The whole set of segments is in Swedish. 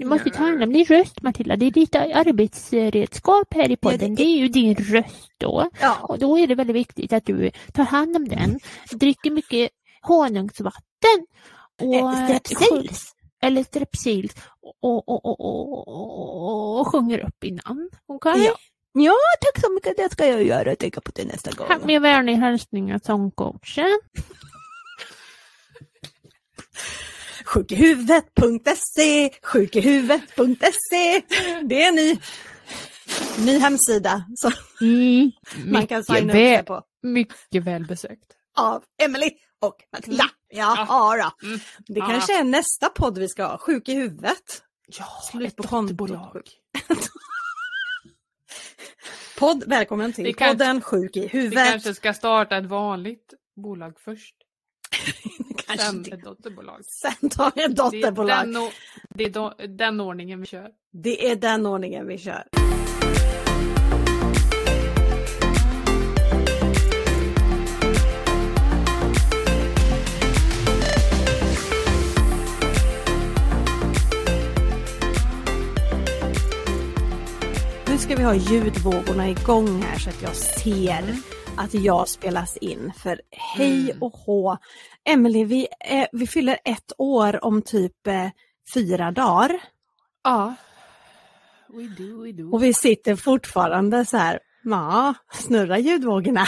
Du måste ta hand om din röst Matilda. Det är ditt arbetsredskap här i podden. Det är ju din röst då. Ja. Och då är det väldigt viktigt att du tar hand om den. Dricker mycket honungsvatten. Och, Eh, Strepsils. Eller strepsils. Och, och, och, och, och, sjunger upp innan. Okej? Ja. Ja, tack så mycket. Det ska jag göra och tänka på det nästa gång. Här Med vänlig hälsning av sångcoachen. Sjukihuvudet.se Sjukihuvudet.se Det är en ny, ny hemsida som Mm, man kan signa upp sig på. mycket välbesökt. Av Emily och Matilda. Ja, ja. då. Mm. Det Ja. kanske är nästa podd vi ska ha. Sjuk i huvudet. Ja, Slut ett dotterbolag. Podd, välkommen till Vi podden Sjuk i Vi huvudet. kanske ska starta ett vanligt bolag först. Kanske Sen det. ett dotterbolag. Sen tar vi ett Det är, dotterbolag. den, det är den ordningen vi kör. Det är den ordningen vi kör. Nu ska vi ha ljudvågorna igång här så att jag ser Mm. Att jag spelas in. För hej Mm. och hå! Emelie, vi, eh, vi fyller ett år om typ eh, fyra dagar. Ja. We do, we do. Och vi sitter fortfarande så här, ja, snurra ljudvågorna.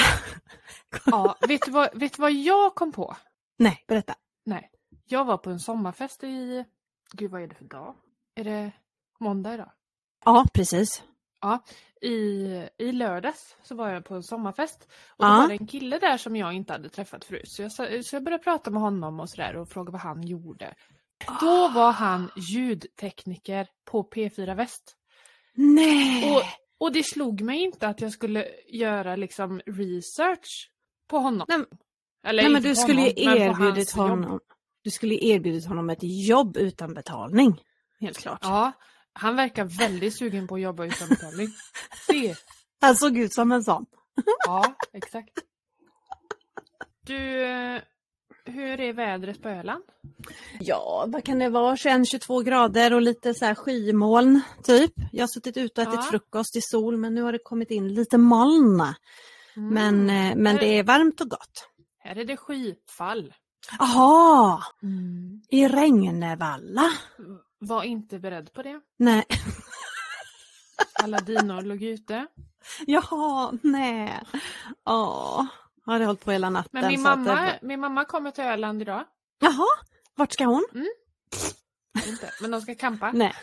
Ja, vet, du vad, vet du vad jag kom på? Nej, berätta. Nej. Jag var på en sommarfest i... Gud, vad är det för dag? Är det måndag idag? Ja, precis. Ja, i, i lördags så var jag på en sommarfest och då Ja. var det en kille där som jag inte hade träffat förut. Så jag, så jag började prata med honom och sådär och fråga vad han gjorde. Då var han ljudtekniker på P4 Väst. Nej! Och, och det slog mig inte att jag skulle göra liksom research på honom. Nej, Eller Nej, men du skulle honom, erbjudit jobb. honom, du skulle ju erbjudit honom ett jobb utan betalning. Helt klart. Ja, han verkar väldigt sugen på att jobba utan betalning. Det, Han såg ut som en sån. ja, exakt. Du, eh, hur är vädret på Öland? Ja, vad kan det vara? 21-22 grader och lite så här skymoln typ. Jag har suttit ute och ätit Ja. frukost i sol men nu har det kommit in lite moln. Men, eh, men det är varmt och gott. Här är det skyfall. Aha, i Regnevalla. Var inte beredd på det. Nej, Alla dinor låg ute. jaha, nej. Åh, har det hållit på hela natten. Men min det mamma, var- min mamma kommer till Öland idag. Jaha, vart ska hon? Inte, men de ska campa. Nej.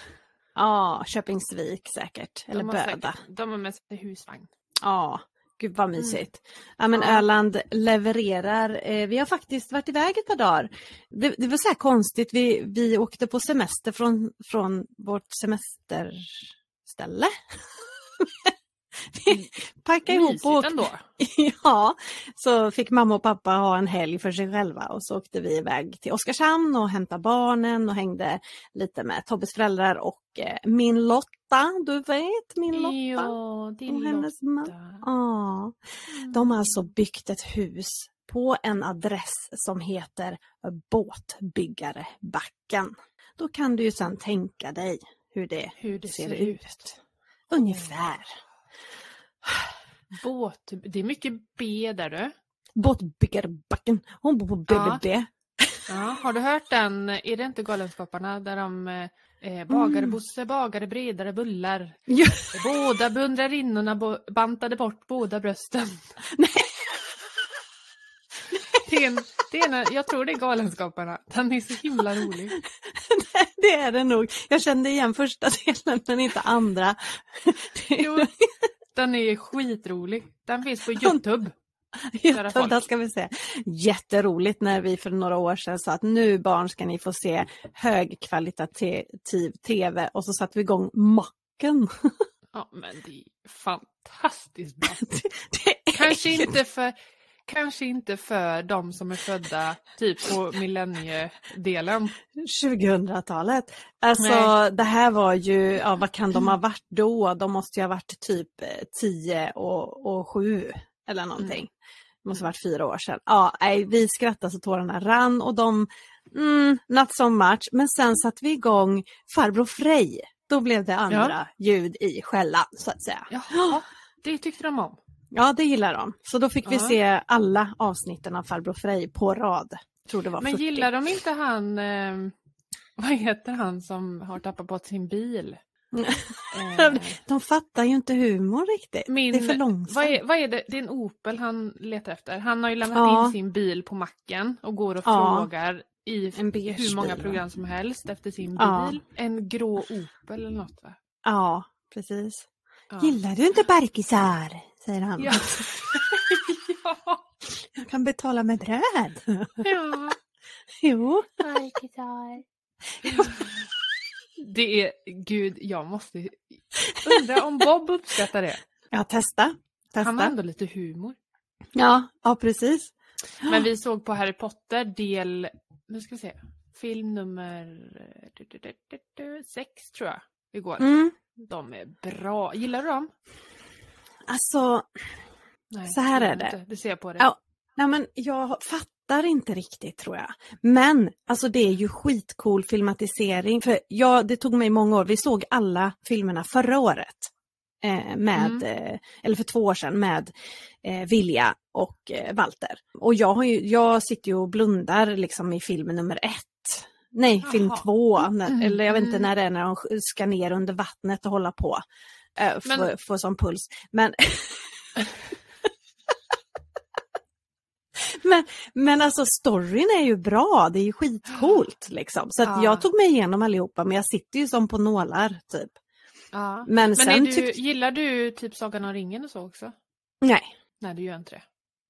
Ja, Köpingsvik säkert. Eller Böda. säkert- De har med sig husvagn. Ja, gud vad mysigt. Ja men. Öland levererar. Eh, vi har faktiskt varit iväg ett par dagar. Det, det var så här konstigt, vi, vi åkte på semester från, från vårt semesterställe. vi packade ihop och ändå. Ja, så fick mamma och pappa ha en helg för sig själva och så åkte vi iväg till Oskarshamn och hämtade barnen och hängde lite med Tobbes föräldrar och eh, min Lotta, du vet min Lotta. Ja, din och hennes. Lotta. Ja, de har alltså byggt ett hus på en adress som heter Båtbyggarebacken. Då kan du ju sedan tänka dig hur det Hur det ser ser ut. ut. Ungefär. Båt, det är mycket B där du. Båtbyggarebacken, hon bor på Ja. BBB. Ja, har du hört den, är det inte Galenskaparna där de eh, bagare Mm. Bosse, bagare bredare bullar. Ja. Båda beundrarinnorna bo- bantade bort båda brösten. Nej. Det är en, det är en, jag tror det är Galenskaparna. Den är så himla rolig. det är det nog. Jag kände igen första delen men inte andra. Jo, den är skitrolig. Den finns på Youtube. Där ska vi se. Jätteroligt när vi för några år sedan sa att nu barn ska ni få se högkvalitativ tv och så satte vi igång macken. Ja, men det är fantastiskt bra. Det är Kanske inte för, kanske inte för de som är födda typ på millenniedelen. 2000-talet. Alltså Nej. det här var ju, ja vad kan de ha varit då? De måste ju ha varit typ 10 och, och 7 eller någonting. Mm. Det måste ha varit fyra år sedan. Ja, nej, vi skrattade så tårarna rann och de, mm, not so much. Men sen satte vi igång Farbror Frej. Då blev det andra ljud i skällan så att säga. Jaha, det tyckte de om. Ja, det gillar de. Så då fick vi Ja. se alla avsnitten av Farbror Frej på rad. Tror det var Men 40. gillar de inte han, eh, vad heter han som har tappat bort sin bil? Eh, De fattar ju inte humor riktigt. min, det är för långsamt. vad, är, vad är det? Det är en Opel han letar efter. Han har ju lämnat Ja. in sin bil på macken och går och Ja. frågar i hur många program som helst efter sin bil. En grå Opel eller något va? Ja, precis. Gillar du inte barkisar? Säger han. Ja. ja. Jag kan betala med bröd. ja. jo. Det är, gud, jag måste undra om Bob uppskattar det. Ja, testa. testa. Han har ändå lite humor. Ja, ja, precis. Men vi såg på Harry Potter del, nu ska vi se, film nummer du, du, du, du, du, sex tror jag, igår. Mm. De är bra. Gillar du dem? Alltså, Nej, Så här är jag det. Det ser jag på det. Ja. nej men jag fattar inte riktigt tror jag. Men alltså det är ju skitcool filmatisering. För ja, det tog mig många år. Vi såg alla filmerna förra året. Eh, med, Mm. eh, eller för två år sedan med eh, Vilja och eh, Walter. Och jag, har ju, jag sitter ju och blundar liksom i film nummer ett. Nej, film Jaha. två. När, Mm, Eller jag vet inte mm. när det är när de ska ner under vattnet och hålla på. Eh, Men- få, få sån puls. Men Men, men alltså storyn är ju bra, det är ju skitcoolt liksom. Så Ja. jag tog mig igenom allihopa men jag sitter ju som på nålar typ. Ja. Men, Men sen du, tyckte... gillar du typ Sagan om ringen och så också? Nej, Nej, du gör inte det.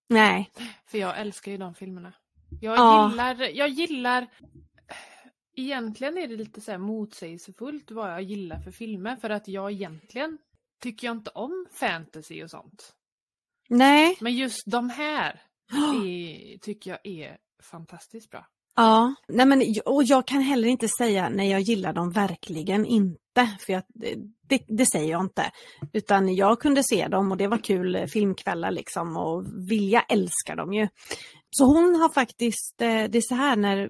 nej. För jag älskar ju de filmerna. Jag Ja. gillar, jag gillar Egentligen är det lite så här motsägelsefullt vad jag gillar för filmer för att jag egentligen tycker jag inte om fantasy och sånt. Nej. Men just de här är, tycker jag är fantastiskt bra. Ja, nej men och jag kan heller inte säga nej jag gillar dem verkligen inte. För jag, det, det säger jag inte. Utan jag kunde se dem och det var kul filmkvällar liksom och Vilja älskar dem ju. Så hon har faktiskt, eh, det är så här när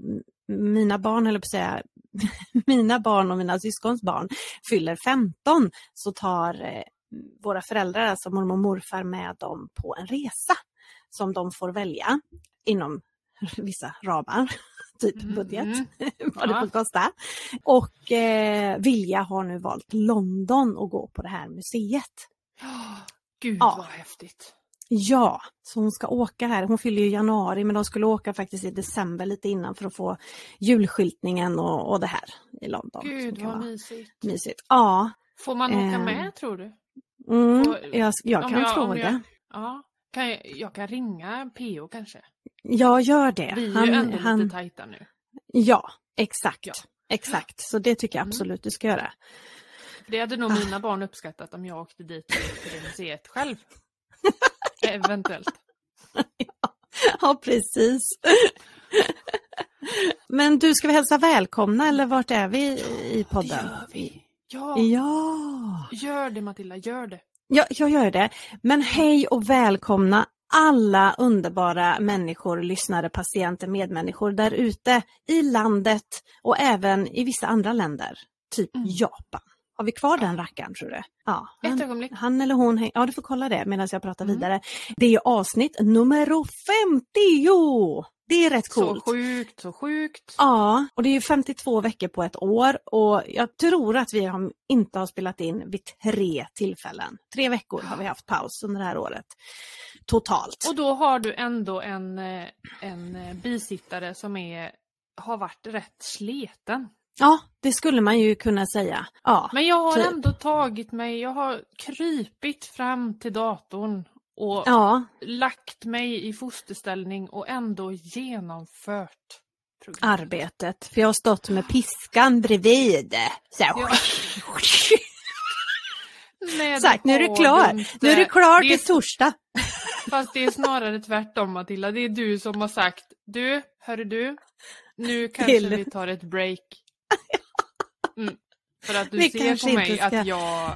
mina barn, eller på att säga, mina barn och mina syskons barn fyller 15 så tar eh, våra föräldrar, alltså mormor och morfar med dem på en resa som de får välja inom vissa ramar, typ Mm, budget, mm. vad det får kosta. Och eh, Vilja har nu valt London och gå på det här museet. Gud Ja. vad häftigt. Ja, så hon ska åka här. Hon fyller ju i januari men de skulle åka faktiskt i december lite innan för att få julskyltningen och, och det här i London. Gud vad mysigt. mysigt. Ja, Får man åka Eh, med tror du? mm, Och- jag, jag kan jag- fråga. jag- Ja. Kan jag, jag kan ringa PO kanske? Jag gör det. Vi är Han- ju ändå han- lite tajta nu. Ja, exakt. Ja. Exakt, så det tycker jag Mm. absolut du ska göra. Det hade nog Ah. mina barn uppskattat om jag åkte dit till det museet själv. Eventuellt. Ja, precis. Men du, ska vi hälsa välkomna eller vart är vi i Det podden? gör vi. Ja, Ja, gör det Matilda, gör det. ja, jag gör det. Men hej och välkomna alla underbara människor, lyssnare, patienter, medmänniskor där ute i landet och även i vissa andra länder, typ Mm. Japan. Har vi kvar den rackaren tror du? Ja, Ett han, ögonblick. han eller hon, ja du får kolla det medan jag pratar Mm. vidare. Det är avsnitt nummer 50! Det är rätt Så coolt. sjukt, så sjukt. Ja, och det är ju 52 veckor på ett år och jag tror att vi har, inte har spelat in vid tre tillfällen. Tre veckor har vi haft paus under det här året. Totalt. Och då har du ändå en, eh, en eh, bisittare som är, har varit rätt sleten. Ja, det skulle man ju kunna säga. Ja, Men jag har Typ. ändå tagit mig, jag har krypit fram till datorn och ja, lagt mig i fosterställning och ändå genomfört programmet. arbetet. För jag har stått med piskan bredvid. Så här. Ja. Nej, Sagt, nu är du klar. inte. Nu är du klar till torsdag. Fast det är snarare tvärtom Matilda. Det är du som har sagt Du, hörru du. Nu kanske Till- vi tar ett break. Mm. För att du Vi ser på mig ska- att jag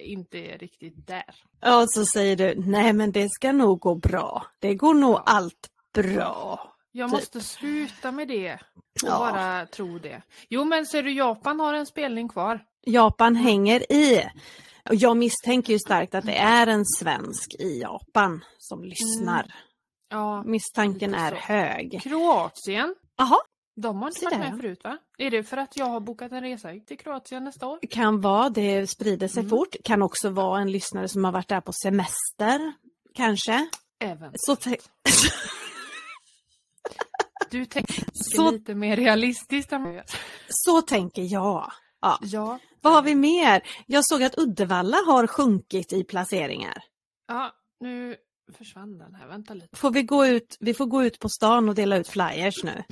inte är riktigt där. Och så säger du, nej men det ska nog gå bra. Det går nog Ja. allt bra. Jag Typ. måste sluta med det och Ja. bara tro det. Jo men ser du Japan har en spelning kvar. Japan hänger i. Och jag misstänker ju starkt att det är en svensk i Japan som lyssnar. Ja. Misstanken är så. hög. Kroatien. Jaha, De har inte varit med förut va? Är det för att jag har bokat en resa till Kroatien nästa år? kan vara, det sprider sig Mm. fort. Kan också vara en lyssnare som har varit där på semester. Kanske. Även. Så Du tänker Så- lite mer realistiskt än jag. så tänker jag. Ja. Ja. Vad har vi mer? Jag såg att Uddevalla har sjunkit i placeringar. Ja, nu försvann den här. Vänta lite. Får vi, gå ut, vi får gå ut på stan och dela ut flyers nu.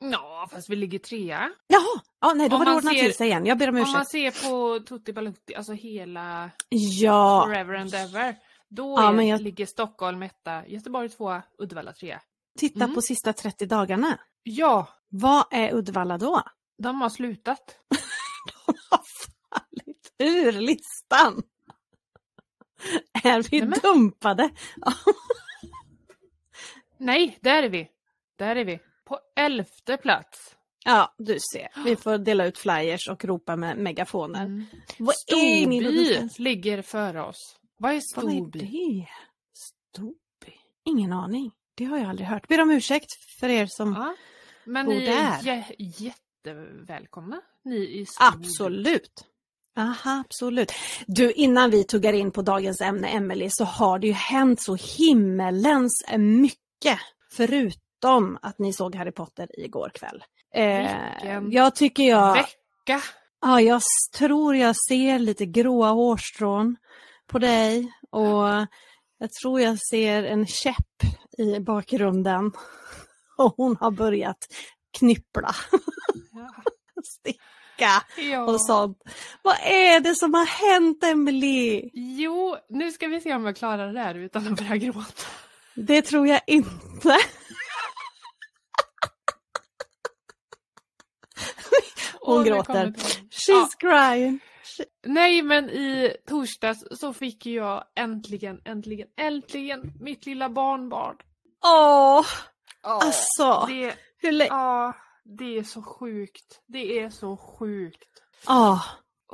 Ja, fast vi ligger trea. Jaha, ja, nej då Om har det ordnat ser- till sig igen. Jag ber om Om man ursäkt. ser på Tutti Balutti, alltså hela Ja, Forever and Ever. Då Ja, är, jag- ligger Stockholm etta, Göteborg tvåa, Uddevalla trea. titta Mm. på sista 30 dagarna. Ja, Vad är Uddevalla då? de har slutat. De har fallit ur listan. Är vi Nej, dumpade? Nej, där är vi. Där är vi. På elfte plats. Ja, du ser. Vi får dela ut flyers och ropa med megafoner. Mm. Vad är Storby ligger före oss. Vad är Vad är Storby? det? Storby? Ingen aning. Det har jag aldrig hört. Ber om ursäkt för er som... Ja. Men bor ni är där. jä- jättevälkomna, ni i Storby. Absolut. Aha, absolut. Du, innan vi tuggar in på dagens ämne, Emelie, så har det ju hänt så himmelens mycket. Förutom att ni såg Harry Potter igår kväll. Eh, jag tycker jag... Vecka! Ja, jag tror jag ser lite gråa hårstrån på dig och jag tror jag ser en käpp i bakgrunden. Och hon har börjat knyppla, Ja. sticka Ja. och sånt. Vad är det som har hänt Emily? Jo, nu ska vi se om jag klarar det här utan att börja gråta. Det tror jag inte. Hon Åh, gråter. She's crying. Nej, men i torsdags så fick jag äntligen, äntligen, äntligen mitt lilla barnbarn. Åh, Ja, alltså. det, Hur länge? ja, det är så sjukt. Det är så sjukt. Åh.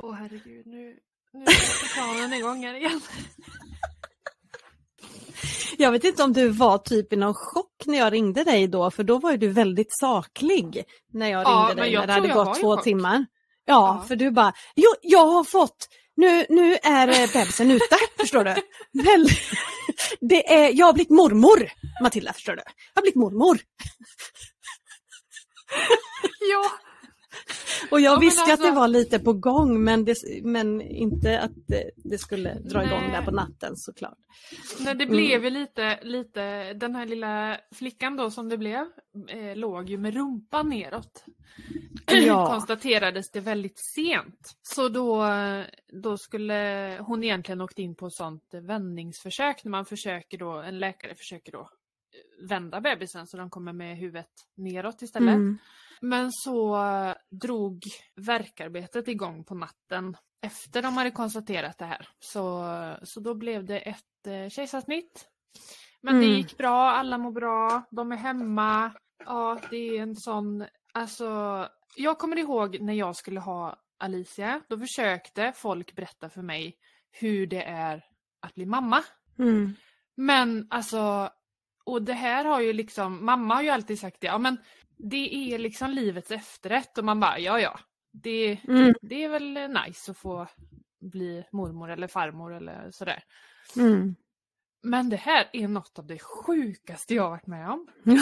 Åh herregud, nu, nu är planen igång här igen. Jag vet inte om du var typ i någon chock när jag ringde dig då, för då var du väldigt saklig när jag Ja, ringde dig jag när det hade gått två chock. timmar. Ja, Ja. för du bara, jo, jag har fått, nu, nu är eh, bebisen ute, förstår du. Väl, det är, jag har blivit mormor, Matilda, förstår du. Jag har blivit mormor. Ja, Och jag Ja, visste att det alltså- var lite på gång, men, det, men inte att det, det skulle dra igång Nej. där på natten såklart. Nej, det Mm. blev ju lite, lite, den här lilla flickan då som det blev, eh, låg ju med rumpan neråt. Ja. Konstaterades det väldigt sent. Så då, då skulle hon egentligen åkt in på ett sånt vändningsförsök när man försöker då, en läkare försöker då vända bebisen så de kommer med huvudet neråt istället. Mm. Men så drog verkarbetet igång på natten efter de hade konstaterat det här. Så, så då blev det ett eh, kejsarsnitt. Men det Mm. gick bra, alla mår bra, de är hemma. Ja, det är en sån, alltså. Jag kommer ihåg när jag skulle ha Alicia, då försökte folk berätta för mig hur det är att bli mamma. Mm. Men alltså, och det här har ju liksom, mamma har ju alltid sagt det, ja men det är liksom livets efterrätt och man bara, ja ja, det, Mm. det är väl nice att få bli mormor eller farmor eller sådär. Mm. Men det här är något av det sjukaste jag varit med om.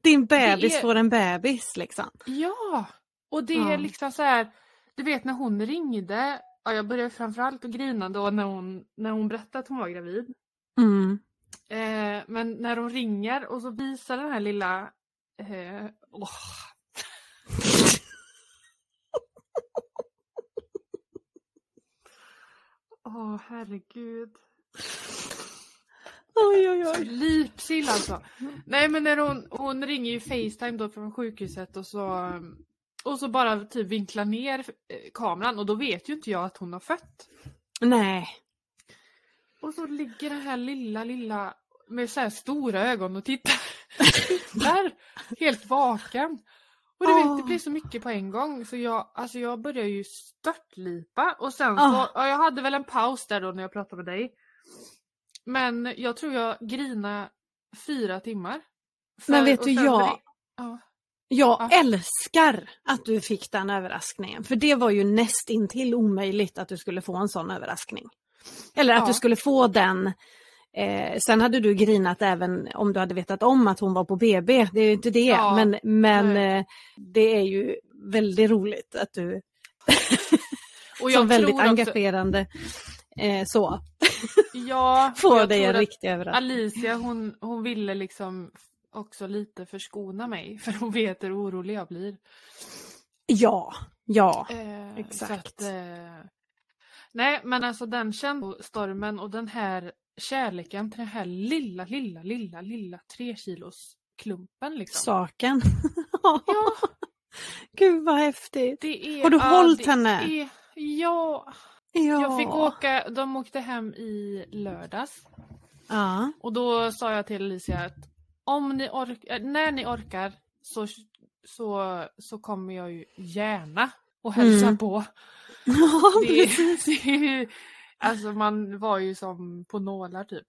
Din bebis är- får en bebis liksom. Ja! Och det Ja. är liksom så här, du vet när hon ringde, ja, jag började framförallt att grina då när hon, när hon berättade att hon var gravid. Mm. Eh, men när hon ringer och så visar den här lilla... Eh, åh. Åh herregud. Oj, oj, oj. Lipsill alltså. Nej men när hon, hon ringer ju Facetime då från sjukhuset och så och så bara typ vinklar ner eh, kameran och då vet ju inte jag att hon har fött. Nej. Och så ligger den här lilla, lilla med så här stora ögon och tittar. tittar helt vaken. Och du vet, det blir så mycket på en gång så jag, alltså jag började ju störtlipa och sen så, ja, jag hade väl en paus där då när jag pratade med dig. Men jag tror jag grina fyra timmar. Men För- vet och du, jag- det- Ja. Jag Ja. älskar att du fick den överraskningen, för det var ju nästintill omöjligt att du skulle få en sån överraskning. Eller att Ja. du skulle få den. Eh, sen hade du grinat även om du hade vetat om att hon var på BB, det är ju inte det, Ja. men, men eh, det är ju väldigt roligt att du Och som väldigt också- engagerande eh, så Ja, får jag dig en riktig överraskning. Alicia hon, hon ville liksom också lite förskona mig för hon vet hur orolig jag blir. Ja, ja. Eh, Exakt. Att, eh, nej men alltså den känslostormen och den här kärleken till den här lilla, lilla, lilla, lilla tre kilos klumpen liksom. Saken. Ja, Gud vad häftigt. det är... Har du ja, hållit henne? Är, ja, Ja. jag fick åka, de åkte hem i lördags. Ja. Och då sa jag till Alicia att om ni orkar, när ni orkar så, så, så kommer jag ju gärna och hälsa Mm. på. Ja, Det, precis. det, är alltså man var ju som på nålar typ.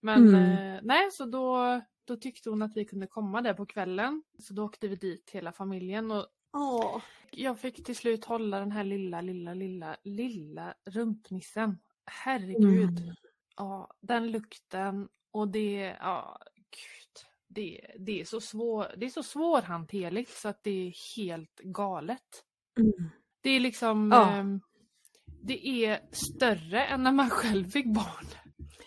Men Mm. eh, nej, så då, då tyckte hon att vi kunde komma där på kvällen. Så då åkte vi dit hela familjen och Åh. jag fick till slut hålla den här lilla, lilla, lilla, lilla rumpnissen. Herregud. Mm. Ja, den lukten och det, ja, gud. Det, det, är så svår, det är så svårhanterligt så att det är helt galet. Mm. Det är liksom, Ja. ehm, det är större än när man själv fick barn.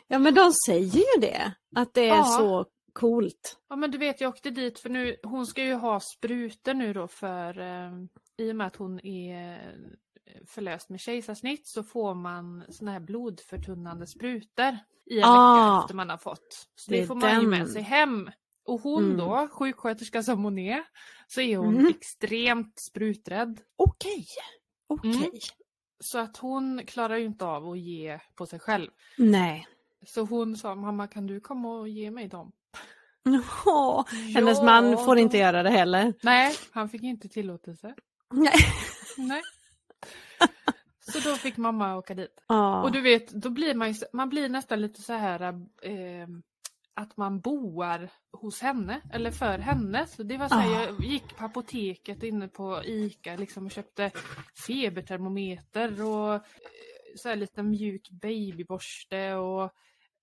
Ja men de säger ju det, att det är Ja. så coolt. Ja men du vet jag åkte dit för nu, hon ska ju ha sprutor nu då för ehm, i och med att hon är eh, förlöst med kejsarsnitt så får man såna här blodförtunnande sprutor i en Ah, vecka efter man har fått. Så det det, får man ju med sig hem. Och hon Mm. då, sjuksköterska som hon är, så är hon Mm. extremt spruträdd. Okej. Okej. Mm. Så att hon klarar ju inte av att ge på sig själv. Nej. Så hon sa, mamma kan du komma och ge mig dem? Åh, hennes Ja, man får inte göra det heller. Nej, han fick inte tillåtelse. Nej. Nej. Så då fick mamma åka dit. Ja. Och du vet, då blir man ju, man blir nästan lite så här eh, att man boar hos henne eller för henne. Så det var så här, Ah. jag gick på apoteket inne på Ica liksom och köpte febertermometer och eh, så här lite mjuk babyborste och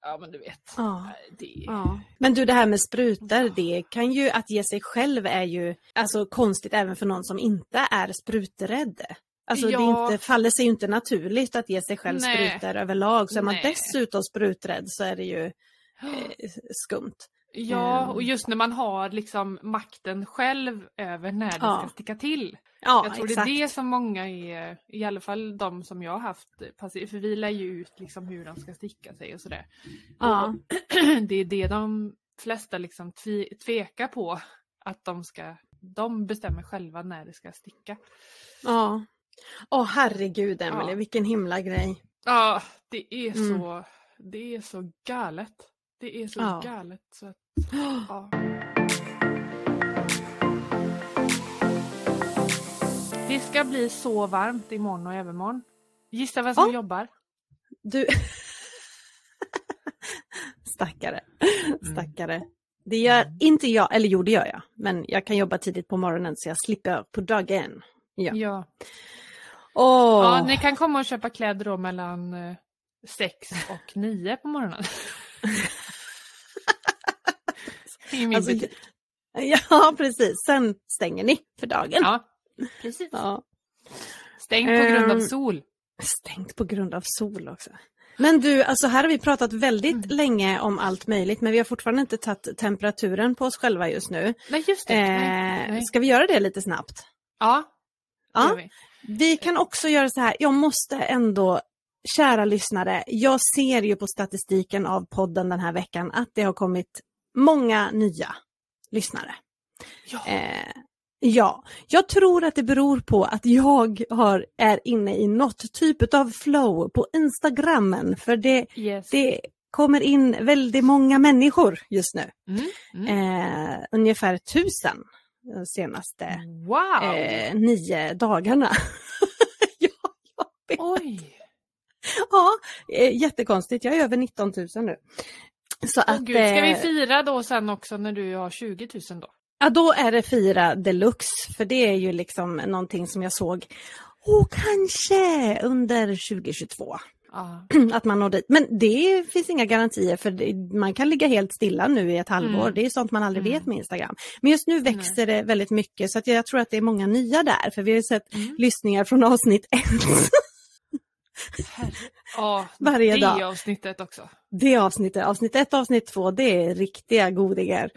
ja men du vet. Ja. Det, Ja. Men du det här med sprutor, det kan ju, att ge sig själv är ju alltså konstigt även för någon som inte är spruträdd. Alltså det Ja. inte, faller sig ju inte naturligt att ge sig själv Nej. sprutor överlag. Så är man Nej. dessutom spruträdd så är det ju eh, skumt. Ja, Ehm. och just när man har liksom makten själv över när det Ja. ska sticka till. Ja, jag tror exakt. det är det som många är, i alla fall de som jag har haft, för vi lär ju ut liksom hur de ska sticka sig och sådär. Ja. Och det är det de flesta liksom tve, tvekar på, att de ska, de bestämmer själva när det ska sticka. Ja. Åh herregud Emelie, Ja. vilken himla grej. Ja, det är Mm. så, det är så galet. Det är så Ja. galet så att, ja. Det ska bli så varmt imorgon och övermorgon. Gissa vem som Ja. jobbar? Du... Stackare. Stackare. Det gör inte jag, eller jo det gör jag. Men jag kan jobba tidigt på morgonen så jag slipper på dagen. Ja. Ja. Åh, ja, ni kan komma och köpa kläder då mellan eh, sex och nio på morgonen. I min Alltså, butik. Ja, precis. Sen stänger ni för dagen. Ja, precis. Ja. Stängt på grund av Ehm, sol. Stängt på grund av sol också. Men du, alltså här har vi pratat väldigt Mm. länge om allt möjligt men vi har fortfarande inte tagit temperaturen på oss själva just nu. Nej, just det. Eh, nej, nej. Ska vi göra det lite snabbt? Ja, Ja. vi. Vi kan också göra så här, jag måste ändå, kära lyssnare, jag ser ju på statistiken av podden den här veckan att det har kommit många nya lyssnare. Ja. Eh, ja, jag tror att det beror på att jag har, är inne i något typ av flow på Instagrammen för det, Yes. det kommer in väldigt många människor just nu. Mm. Mm. Eh, ungefär tusen de senaste Wow! eh, nio dagarna. ja, jag vet. Oj! ja, eh, jättekonstigt. Jag är över 19 000 nu. Så Åh att, gud, ska vi eh, fira då sen också när du har 20 000 då? Ja, då är det fira deluxe, för det är ju liksom någonting som jag såg, oh, kanske under 2022, Ja. att man når dit. Men det finns inga garantier för det, man kan ligga helt stilla nu i ett halvår. Mm. Det är sånt man aldrig Mm. vet med Instagram. Men just nu växer det väldigt mycket så att jag tror att det är många nya där, för vi har sett Mm. lyssningar från avsnitt ett. Ja, Varje det dag. avsnittet också. Det avsnittet, avsnitt ett och avsnitt två, det är riktiga godingar.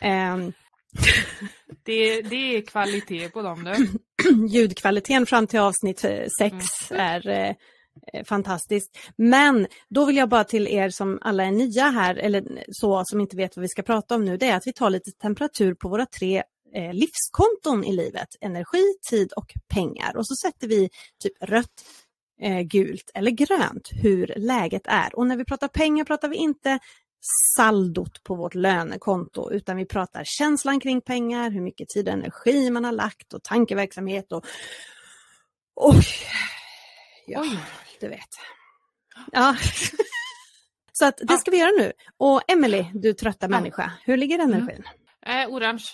Ehm, Det, det är kvalitet på dem nu. ljudkvaliteten fram till avsnitt eh, sex Mm. är eh, eh, fantastiskt. Men då vill jag bara till er som alla är nya här, eller så som inte vet vad vi ska prata om nu, det är att vi tar lite temperatur på våra tre eh, livskonton i livet. Energi, tid och pengar. Och så sätter vi typ rött, eh, gult eller grönt hur läget är. Och när vi pratar pengar pratar vi inte saldot på vårt lönekonto utan vi pratar känslan kring pengar, hur mycket tid och energi man har lagt och tankeverksamhet och Oj! Ja, du vet. Ja. Så att det ska vi göra nu. Och Emily, du trötta människa, hur ligger energin? Eh, orange.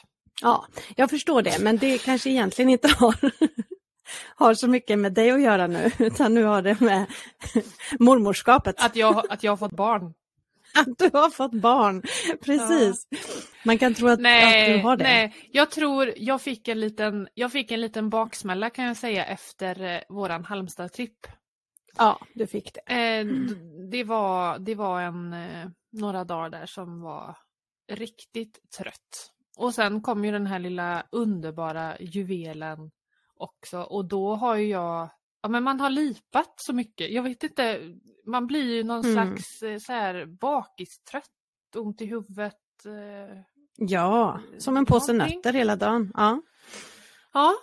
Ja, jag förstår det, men det kanske egentligen inte har, har så mycket med dig att göra nu, utan nu har det med mormorskapet. Att jag, att jag har fått barn. Att du har fått barn. Precis. Man kan tro att, att Nej, du har det. nej, jag tror jag fick en liten, jag fick en liten baksmälla kan jag säga efter eh, våran Halmstad-tripp. Ja, du fick det. Eh, det, var, det var en, eh, några dagar där som var riktigt trött. Och sen kom ju den här lilla underbara juvelen också och då har ju jag, ja men man har lipat så mycket. Jag vet inte, man blir ju någon Mm. slags eh, så här bakistrött, ont i huvudet. Eh. Ja, som en påse Någonting. nötter hela dagen. Ja. Ja,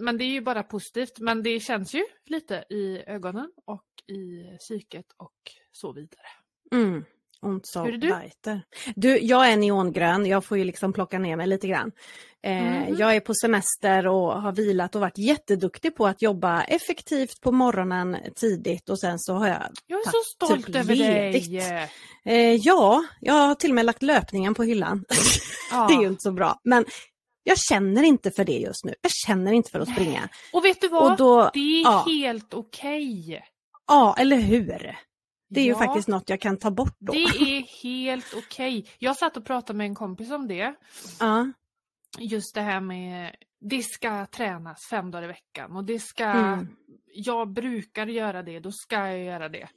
men det är ju bara positivt. Men det känns ju lite i ögonen och i psyket och så vidare. Mm. Ont så Hur är du? weiter. Du, jag är neongrön, jag får ju liksom plocka ner mig lite grann. Eh, Mhm. Jag är på semester och har vilat och varit jätteduktig på att jobba effektivt på morgonen tidigt och sen så har jag Jag är så stolt typ över ledigt. dig. Eh, ja, jag har till och med lagt löpningen på hyllan. Ja. det är ju inte så bra. Men jag känner inte för det just nu. Jag känner inte för att springa. Och vet du vad? Då, det är ja. helt okej. ja, eller hur? Det är ju Ja, faktiskt något jag kan ta bort då. Det är helt okej. Jag satt och pratade med en kompis om det. Ja. Just det här med det ska tränas fem dagar i veckan och det ska Mm. jag brukar göra det, då ska jag göra det.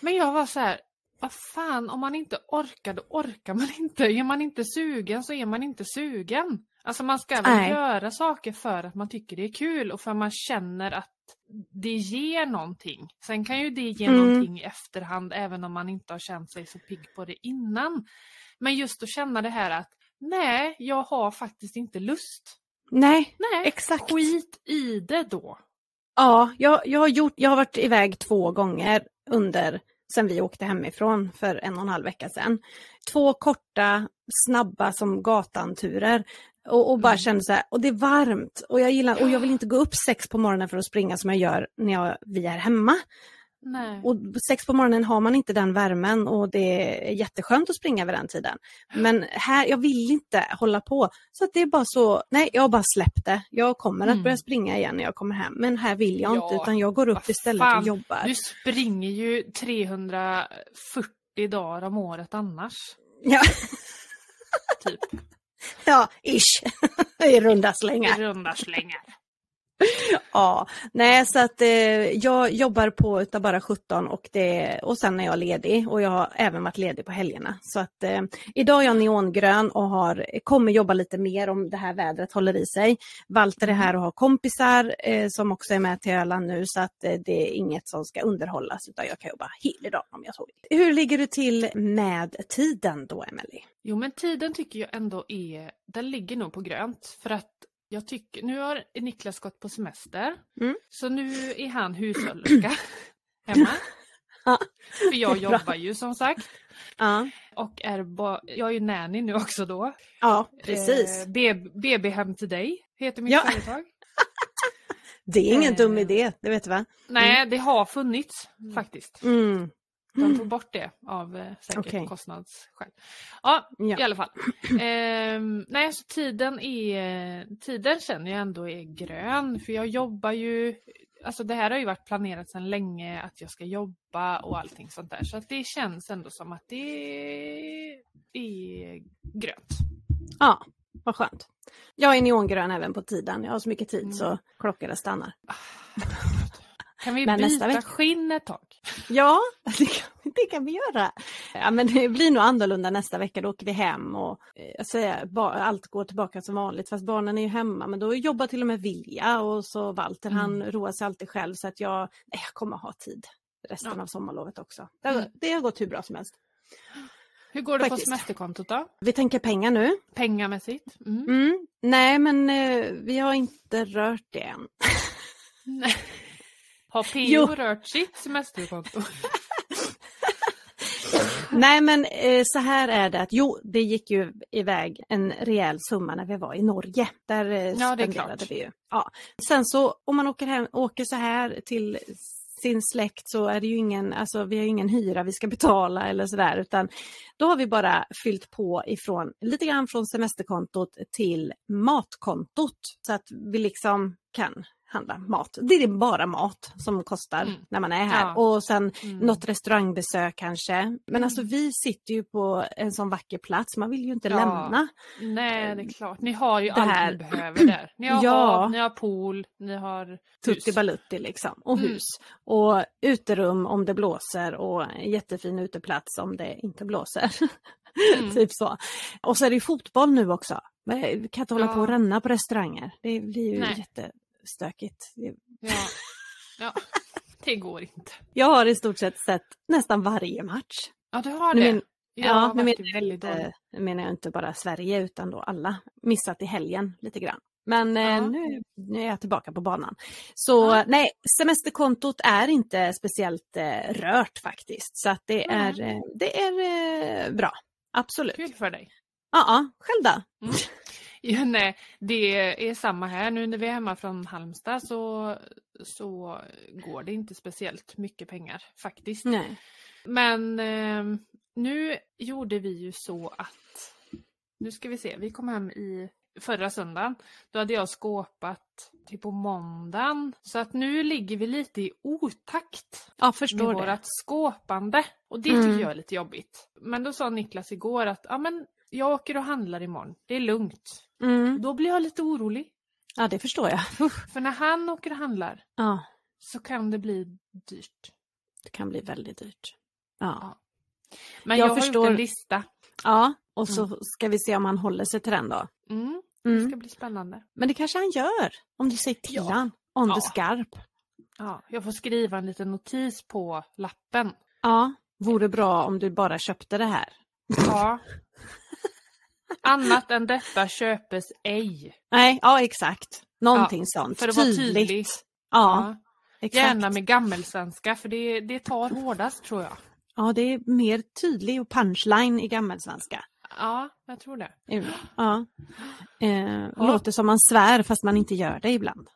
Men jag var så här, vad fan om man inte orkar då orkar man inte. Är man inte sugen så är man inte sugen. Alltså man ska väl Nej. göra saker för att man tycker det är kul och för att man känner att det ger någonting. Sen kan ju det ge Mm. någonting i efterhand även om man inte har känt sig så pigg på det innan. Men just att känna det här att nej, jag har faktiskt inte lust. Nej, Nej, exakt. skit i det då. Ja, jag, jag, har gjort, jag har varit iväg två gånger under sen vi åkte hemifrån för en och en halv vecka sedan. Två korta, snabba som gatan-turer. Och, och bara Mm. kände så här, och det är varmt och jag gillar, och jag vill inte gå upp sex på morgonen för att springa som jag gör när jag, vi är hemma. Nej. Och sex på morgonen har man inte den värmen och det är jätteskönt att springa vid den tiden. Men här, jag vill inte hålla på. Så att det är bara så, nej jag har bara släppt det. Jag kommer att Mm. börja springa igen när jag kommer hem. Men här vill jag inte Ja, utan jag går upp istället fan, och jobbar. Du springer ju 340 dagar om året annars. Ja, Typ ja ish. I runda slängar. I runda slängar. Ja, nej så att eh, jag jobbar på utav bara 17 och, det, och sen är jag ledig och jag har även varit ledig på helgerna. Så att eh, idag är jag neongrön och har, kommer jobba lite mer om det här vädret håller i sig. Walter är Mm. här och har kompisar eh, som också är med till Öland nu så att eh, det är inget som ska underhållas utan jag kan jobba hela dagen om jag så vill. Hur ligger du till med tiden då Emelie? Jo men tiden tycker jag ändå är, den ligger nog på grönt. För att jag tycker, nu har Niklas gått på semester. Mm. Så nu är han hushållerska hemma. För jag jobbar ju som sagt. Ja, Och är ba- jag är ju nanny nu också då. ja precis. Eh, B- BB hem till dig heter mitt Ja. företag. Det är ingen eh, dum idé, det vet du va? Nej, det har funnits faktiskt. Mm. De tog bort det av eh, säkert Okej. kostnadsskäl. Ja, Ja. i alla fall. Ehm, nej, så tiden är... Tiden känner jag ändå är grön för jag jobbar ju... Alltså det här har ju varit planerat sedan länge att jag ska jobba och allting sånt där. Så att det känns ändå som att det är grönt. Ja, vad skönt. Jag är neongrön även på tiden. Jag har så mycket tid Mm. så klockorna stannar. Kan vi Men nästa byta vecka- skinn ett tag? Ja, det kan, det kan vi göra. Ja, men det blir nog annorlunda nästa vecka. Då åker vi hem och eh, jag säger, allt går tillbaka som vanligt. Fast barnen är ju hemma. Men då jobbar till och med Vilja och så Walter han Mm. roar sig alltid själv. Så att jag, nej, jag kommer ha tid resten Ja. av sommarlovet också. Det, har- Mm. det har gått hur bra som helst. Hur går det på Faktiskt. semesterkontot då? Vi tänker pengar nu. Pengamässigt? Mm. Mm. Nej, men eh, vi har inte rört det än. Har PO rört sitt semesterkonto? Nej men eh, så här är det att jo, det gick ju iväg en rejäl summa när vi var i Norge. Där eh, är spenderade vi ju. Ja. Sen så om man åker, hem, åker så här till sin släkt så är det ju ingen, alltså vi har ingen hyra vi ska betala eller sådär utan då har vi bara fyllt på ifrån lite grann från semesterkontot till matkontot så att vi liksom kan handla mat. Det är bara mat som kostar Mm. när man är här Ja. och sen Mm. något restaurangbesök kanske. Men alltså vi sitter ju på en sån vacker plats, man vill ju inte Ja. lämna. Nej, det är klart. Ni har ju Det allt här- ni behöver där. Ni har Ja. hav, ni har pool, ni har. Tutti balutti liksom. Och Mm. hus. Och uterum om det blåser och en jättefin uteplats om det inte blåser. Mm. typ så. Och så är det ju fotboll nu också. Men Vi kan inte hålla Ja. på och ränna på restauranger. Det blir ju Nej. Jättestökigt. Ja. ja, det går inte. Jag har i stort sett sett nästan varje match. Ja, du har Nu det. men- Jag Ja, nu menar, väldigt inte, nu menar jag inte bara Sverige utan då alla. Missat i helgen lite grann. Men eh, Ja. nu, nu är jag tillbaka på banan. Så Ja. nej, semesterkontot är inte speciellt eh, rört faktiskt. Så att det Mm. är, eh, det är eh, bra. Absolut. Kul för dig. Ja, själv då? Ja, nej, det är samma här. Nu när vi är hemma från Halmstad så, så går det inte speciellt mycket pengar faktiskt. Nej. Men eh, nu gjorde vi ju så att, nu ska vi se, vi kom hem i förra söndagen. Då hade jag skåpat till på måndagen. Så att nu ligger vi lite i otakt Ja, med förstår det. vårat skåpande. Och det Mm. tycker jag är lite jobbigt. Men då sa Niklas igår att ja, men jag åker och handlar imorgon. Det är lugnt. Mm. Då blir jag lite orolig. Ja, det förstår jag. För när han åker och handlar Ja, så kan det bli dyrt. det kan bli väldigt dyrt. Ja, Ja. Men Jag jag, har förstår. gjort en lista. ja och så ska vi se om han håller sig till den då. Mm, det Mm. ska bli spännande. Men det kanske han gör, om du säger till Ja. han. Om Ja. du skarp. Ja, jag får skriva en liten notis på lappen. Ja, vore bra om du bara köpte det här. Ja. Annat än detta köpes ej. Nej, ja exakt. Någonting sånt. för att vara Tydligt. tydlig. Ja, exakt. Gärna med gammelsvenska för det, det tar hårdast tror jag. Ja, det är mer tydlig och punchline i gammelsvenska. Ja, jag tror det. Ja. Eh, Låter som man svär fast man inte gör det ibland.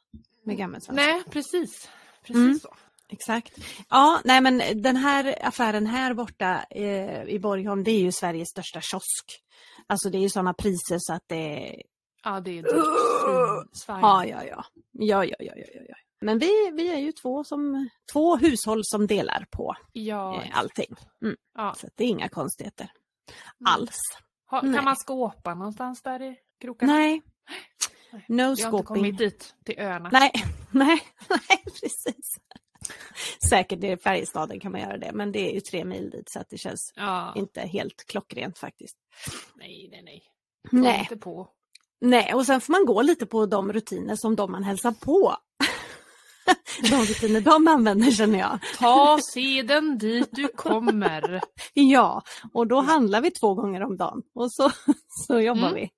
Med gammelsvenska. Nej, precis. Precis Mm. så. Exakt. Ja, nej men den här affären här borta eh, i Borgholm, det är ju Sveriges största kiosk. Alltså det är ju sådana priser så att det. Ja, det är dyrt. Svajigt. Ja, ja, ja. Ja, ja, ja, ja, ja. Men vi, vi är ju två, som, två hushåll som delar på Ja, eh, allting. Mm. ja. Så det är inga konstigheter alls. Ha, Nej. kan man skåpa någonstans där i krokarna? Nej. Nej. No Jag har inte kommit dit, till öarna. Nej, nej, nej, precis. Säkert i Färjestaden kan man göra det, men det är ju tre mil dit så att det känns Ja. inte helt klockrent faktiskt. Nej, nej, nej. Gå Nej. inte på. nej, och sen får man gå lite på de rutiner som de man hälsar på. de rutiner de använder känner jag. Ta seden dit du kommer. Ja, och då handlar vi två gånger om dagen och så, så jobbar Mm. vi.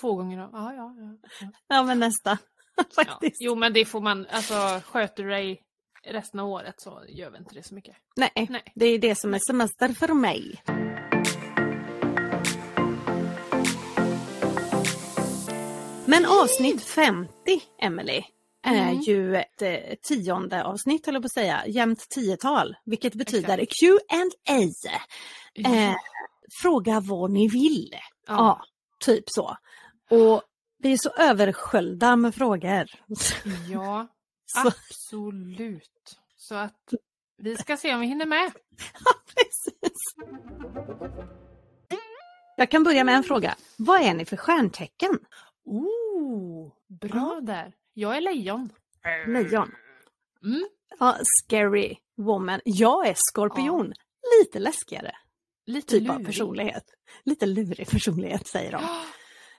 Två gånger om. Ja, ja. ja. Ja, men nästa ja. faktiskt. Jo, men det får man, alltså sköter dig resten av året så gör vi inte det så mycket. Nej, Nej. det är det som är semester för mig. Men avsnitt 50, Emily, är Mm. ju ett eh, tionde avsnitt, eller på att säga, jämnt tiotal, vilket betyder Q&A. Eh, fråga vad ni vill. Ja. typ så. Och vi är så översköljda med frågor. ja, absolut. Så att vi ska se om vi hinner med. precis. Jag kan börja med en fråga. Vad är ni för stjärntecken? Oh, bra där. Jag är lejon. Lejon. Mm. Ja, scary woman. Jag är skorpion. Lite läskigare Lite typ av lurig. personlighet. Lite lurig personlighet säger de.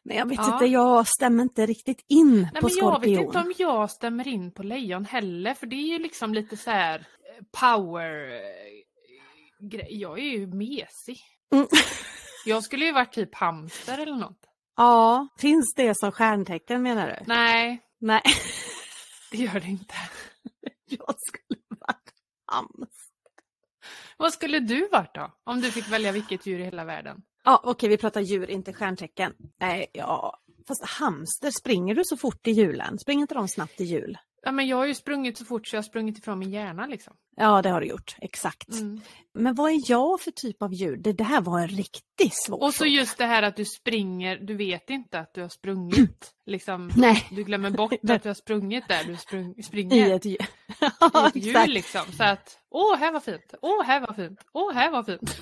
Men jag vet Ja. inte, jag stämmer inte riktigt in Nej, på men jag vet skorpion. inte om jag stämmer in på lejon heller för det är ju liksom lite så här eh, power eh, grej. Jag är ju mesig. Mm. Jag skulle ju varit typ hamster eller något. Ja, finns det som stjärntecken menar du? Nej, Nej, det gör det inte. jag skulle varit hamster. Vad skulle du varit då? Om du fick välja vilket djur i hela världen? Ja, okej, vi pratar djur, inte stjärntecken. Nej, ja, fast hamster, springer du så fort i julen? Springer inte de snabbt i jul? Ja, men jag har ju sprungit så fort så jag har sprungit ifrån min hjärna liksom. Ja, det har du gjort, exakt. Mm. Men vad är jag för typ av djur? Det, det här var en riktigt svår Och så fråga. just det här att du springer, du vet inte att du har sprungit. Liksom, Nej, du glömmer bort att du har sprungit där du sprung, i springer. ett djur. i ja, ett djur liksom. Så att, åh här var fint, åh här var fint, åh här var fint.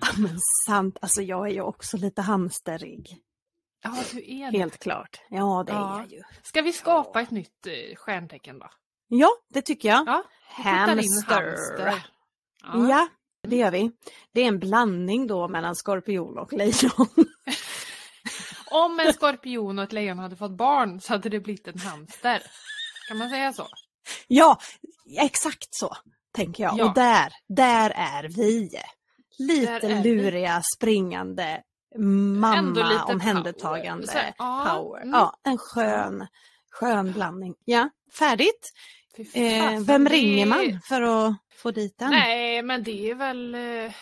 Ja, Men sant, alltså jag är ju också lite hamsterig. Ja, du är det. Helt klart. Ja, det Ja. är jag ju. Ska vi skapa ett nytt eh, stjärntecken då? Ja, det tycker jag. Ja, Hamster. hamster. Ja. Ja. det gör vi. Det är en blandning då mellan skorpion och lejon. Om en skorpion och ett lejon hade fått barn så hade det blivit en hamster. Kan man säga så? ja, exakt så tänker jag. Ja. Och där, där är vi. Lite luriga, springande, mamma, omhändertagande, power. Här, power. mm. Ja, en skön, skön blandning. Ja, färdigt. Eh, vem det- ringer man för att få dit den? Nej, men det är väl eh,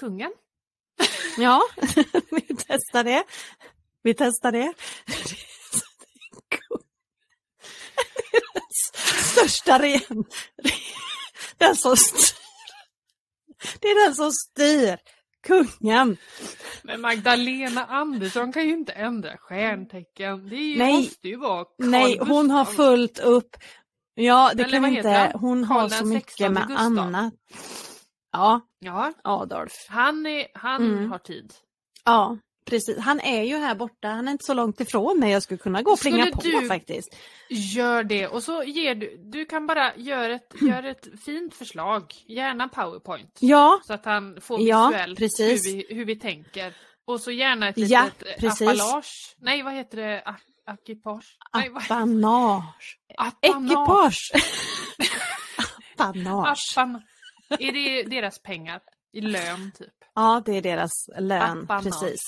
kungen. Ja, vi testar det. Vi testar det. Största ren. Den som. Det är den som styr. Kungen. Men Magdalena Andersson kan ju inte ändra stjärntecken. Det ju, Nej. måste ju vara Carl Nej, hon har fullt upp. Ja, det Eller kan inte. Hon har så mycket 16 med Gustav. annat. Ja, Ja, Adolf. han, är, han Mm. har tid. Ja, precis. Han är ju här borta. Han är inte så långt ifrån mig. Jag skulle kunna gå och plinga på du- faktiskt. Gör det och så ger du, du kan bara göra ett, gör ett fint förslag, gärna powerpoint. Ja, Så att han får Ja, visuellt precis. hur, vi, hur vi tänker. Och så gärna ett Ja, litet eh, precis. Nej, vad heter det? A- Akipage? Appanage. Ekipage! apanage. Appan. Är det deras pengar? I lön typ? Ja, det är deras lön. Apanage. Precis.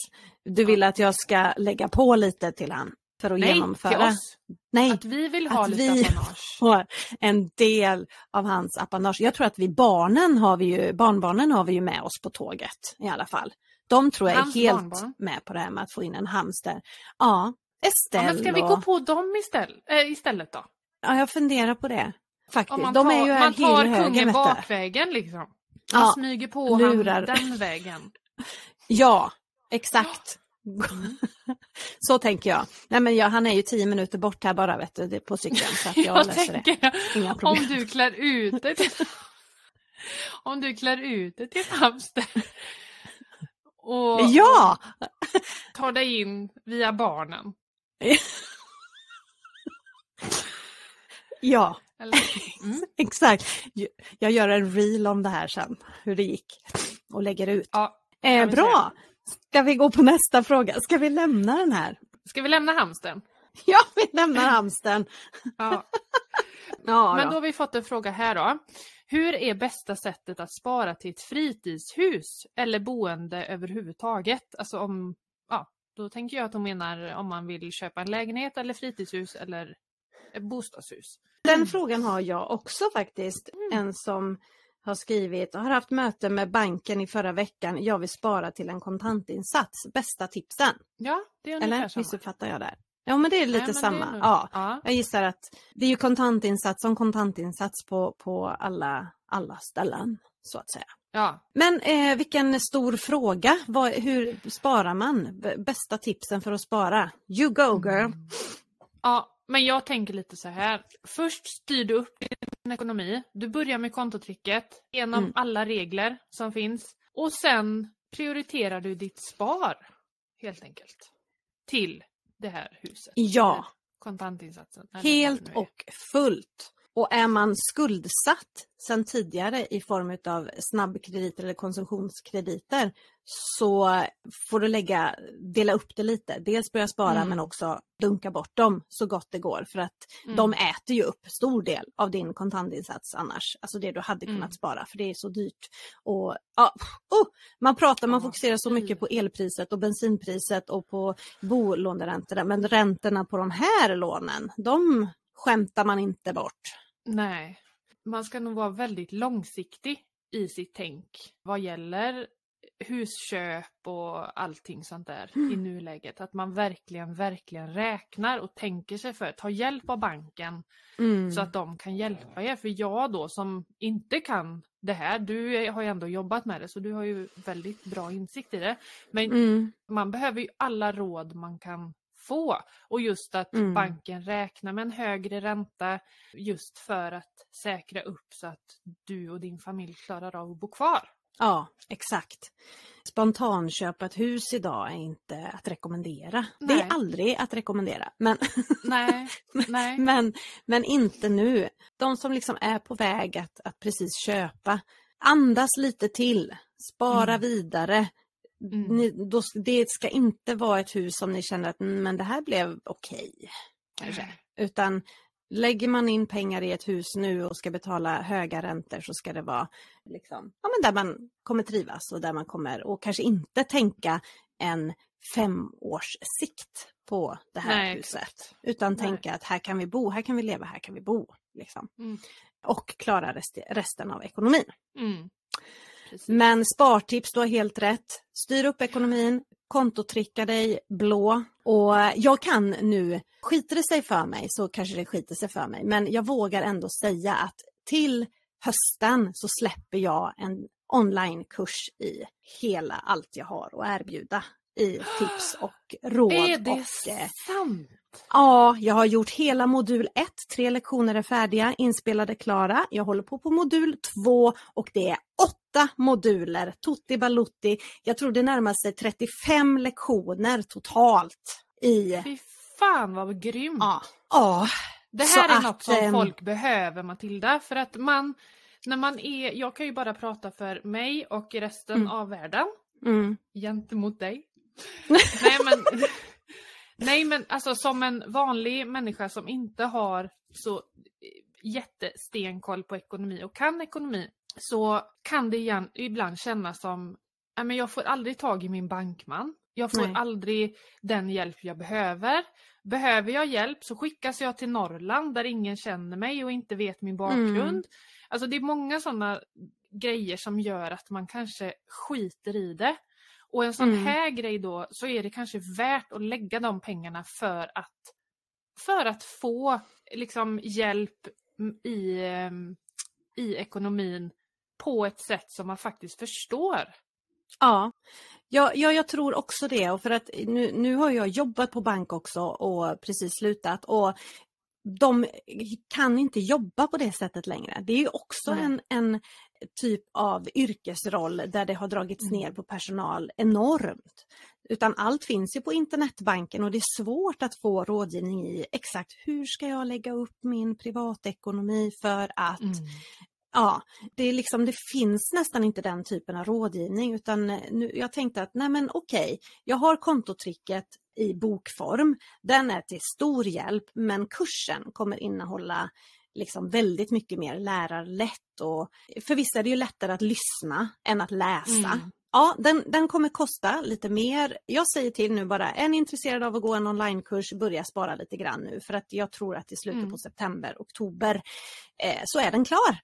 Du vill att jag ska lägga på lite till han för att Nej, genomföra? oss. Nej, Att vi vill ha lite vi- appanage. får en del av hans apanage. Jag tror att vi barnen har vi ju, barnbarnen har vi ju med oss på tåget i alla fall. De tror jag Hans är helt barnbarn? med på det här med att få in en hamster. Ja, Estelle Ja, men ska vi gå på dem istället, äh, istället då? Ja, jag funderar på det. Faktiskt. Man De tar, är ju man tar kungen bakvägen liksom. Man Ja, smyger på lurar. han den vägen. Ja, exakt. Mm. Så tänker jag. Nej men jag, han är ju tio minuter bort här bara vet du, det på cykeln så att jag, Jag löser det. tänker, Inga problem. om du klär ut dig till, om du klär ut dig till hamster och, Ja! och tar dig in via barnen. Ja, mm, exakt. Jag gör en reel om det här sen, hur det gick. Och lägger ut. ja. Eh, bra! Ska vi gå på nästa fråga? Ska vi lämna den här? Ska vi lämna hamstern? Ja, vi lämnar hamsten. Ja. Ja, Men då. har vi fått en fråga här då. Hur är bästa sättet att spara till ett fritidshus eller boende överhuvudtaget? Alltså om, ja, då tänker jag att de menar om man vill köpa en lägenhet eller fritidshus eller bostadshus. Den frågan har jag också faktiskt. Mm. En som har skrivit, har haft möte med banken i förra veckan, jag vill spara till en kontantinsats. Bästa tipsen. Ja, det är Eller samma. missuppfattar jag där? Ja men det är lite Nej, är samma. nog- Ja. ja. Jag gissar att det är ju kontantinsats som kontantinsats på, på alla, alla ställen så att säga. ja. Men eh, vilken stor fråga. Vad, hur sparar man? Bästa tipsen för att spara? You go girl! Mm. Ja, men jag tänker lite så här. Först styr du upp din ekonomi. Du börjar med kontotricket genom Mm. alla regler som finns. Och sen prioriterar du ditt spar. Helt enkelt. Till det här huset. Ja. Kontantinsatsen. Helt och fullt. Och är man skuldsatt sedan tidigare i form av snabbkrediter eller konsumtionskrediter så får du lägga, dela upp det lite. Dels börja spara Mm. men också dunka bort dem så gott det går för att Mm. de äter ju upp stor del av din kontantinsats annars. Alltså det du hade kunnat Mm. spara för det är så dyrt. Och, ja, oh, man pratar, man fokuserar så mycket på elpriset och bensinpriset och på bolåneräntorna men räntorna på de här lånen, de skämtar man inte bort. Nej. Man ska nog vara väldigt långsiktig i sitt tänk vad gäller husköp och allting sånt där Mm. i nuläget. Att man verkligen, verkligen räknar och tänker sig för. Ta hjälp av banken Mm. så att de kan hjälpa er. För jag då som inte kan det här, du har ju ändå jobbat med det så du har ju väldigt bra insikt i det. Men Mm. man behöver ju alla råd man kan få. Och just att Mm. banken räknar med en högre ränta just för att säkra upp så att du och din familj klarar av att bo kvar. Ja, exakt. Spontanköpa ett hus idag är inte att rekommendera. Det Nej. är aldrig att rekommendera. Men, Nej, nej. men, men inte nu. De som liksom är på väg att, att precis köpa, andas lite till. Spara Mm. vidare. Mm. Ni, då, det ska inte vara ett hus som ni känner att "Mm, men det här blev okej. kanske. Utan lägger man in pengar i ett hus nu och ska betala höga räntor så ska det vara liksom, ja, men där man kommer trivas och där man kommer och kanske inte tänka en femårs sikt på det här Nej, huset. exakt. Utan Nej. tänka att här kan vi bo, här kan vi leva, här kan vi bo. Liksom. Mm. Och klara rest, resten av ekonomin. Mm. Men spartips, du har helt rätt. Styr upp ekonomin, kontotricka dig blå. Och jag kan nu, skiter det sig för mig så kanske det skiter sig för mig, men jag vågar ändå säga att till hösten så släpper jag en onlinekurs i hela allt jag har att erbjuda i tips och råd. Är det och, eh, sant? Ja, jag har gjort hela modul 1. Tre lektioner är färdiga, inspelade, klara. Jag håller på på modul 2 och det är åtta moduler. Tutti balutti. Jag tror det närmar sig 35 lektioner totalt i... Fy fan vad grymt! Ja. ja. Det Så här är att, något som ehm, folk behöver Matilda för att man när man är, jag kan ju bara prata för mig och resten Mm. av världen Mm. gentemot dig. nej men Nej men alltså som en vanlig människa som inte har så jättestenkoll på ekonomi och kan ekonomi så kan det igen, ibland kännas som "Nej, men jag får aldrig tag i min bankman. Jag får Nej. aldrig den hjälp jag behöver. Behöver jag hjälp så skickas jag till Norrland där ingen känner mig och inte vet min bakgrund. Mm. Alltså det är många sådana grejer som gör att man kanske skiter i det. Och en sån Mm. här grej då så är det kanske värt att lägga de pengarna för att för att få liksom hjälp i, ehm, i ekonomin på ett sätt som man faktiskt förstår. Ja, ja, ja, jag tror också det. Och för att nu, nu har jag jobbat på bank också och precis slutat. Och de kan inte jobba på det sättet längre. Det är ju också Nej. en, en typ av yrkesroll där det har dragits Mm. ner på personal enormt. Utan allt finns ju på internetbanken och det är svårt att få rådgivning i exakt hur ska jag lägga upp min privatekonomi för att Ja, det, är liksom, det finns nästan inte den typen av rådgivning utan nu, jag tänkte att nej men okej, jag har kontotricket i bokform. Den är till stor hjälp men kursen kommer innehålla liksom väldigt mycket mer lärarlätt och för vissa är det ju lättare att lyssna än att läsa. Mm. Ja, den, den kommer kosta lite mer. Jag säger till nu bara, är ni intresserade av att gå en onlinekurs, börja spara lite grann nu för att jag tror att i slutet Mm. på september, oktober eh, så är den klar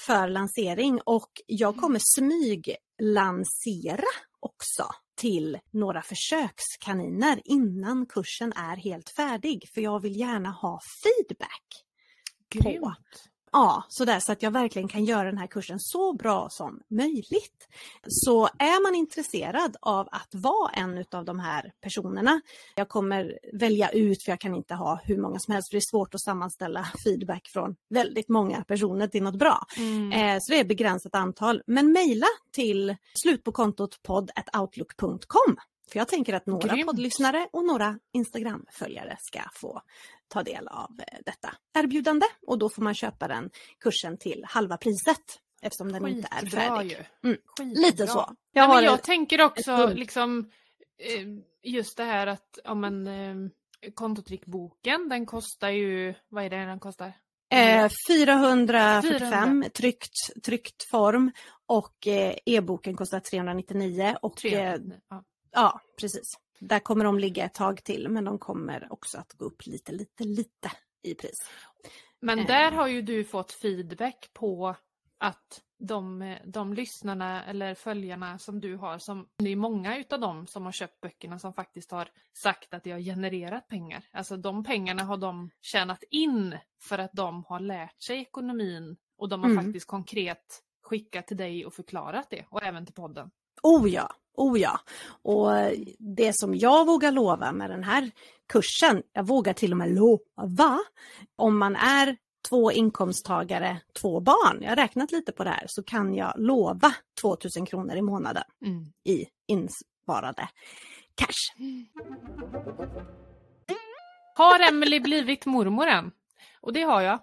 för lansering och jag kommer smyglansera också till några försökskaniner innan kursen är helt färdig för jag vill gärna ha feedback. Grymt. Ja, så där så att jag verkligen kan göra den här kursen så bra som möjligt. Så är man intresserad av att vara en av de här personerna, jag kommer välja ut för jag kan inte ha hur många som helst för det är svårt att sammanställa feedback från väldigt många personer till något bra. Mm. Eh, så det är begränsat antal. Men mejla till slutpåkontot podd.outlook.com. För jag tänker att några Grymt. poddlyssnare och några Instagramföljare ska få ta del av eh, detta erbjudande och då får man köpa den kursen till halva priset eftersom den inte är Skitbra färdig. ju. Mm, Skitbra. Lite så. Jag, Nej, men jag tänker också liksom eh, just det här att om en eh, kontotrickboken, den kostar ju, vad är det den kostar? Eh, 445 400. Tryckt, tryckt form och e-boken kostar 399 och eh, 300. Ja. Ja precis. Där kommer de ligga ett tag till men de kommer också att gå upp lite, lite, lite i pris. Men Eh. där har ju du fått feedback på att de, de lyssnarna eller följarna som du har, som, det är många utav dem som har köpt böckerna som faktiskt har sagt att det har genererat pengar. Alltså de pengarna har de tjänat in för att de har lärt sig ekonomin och de har Mm. faktiskt konkret skickat till dig och förklarat det och även till podden. Oh ja, oh ja. Och det som jag vågar lova med den här kursen, jag vågar till och med lova, om man är två inkomsttagare, två barn, jag har räknat lite på det här, så kan jag lova 2000 kronor i månaden i insparade cash. Har Emily blivit mormor än? Och det har jag.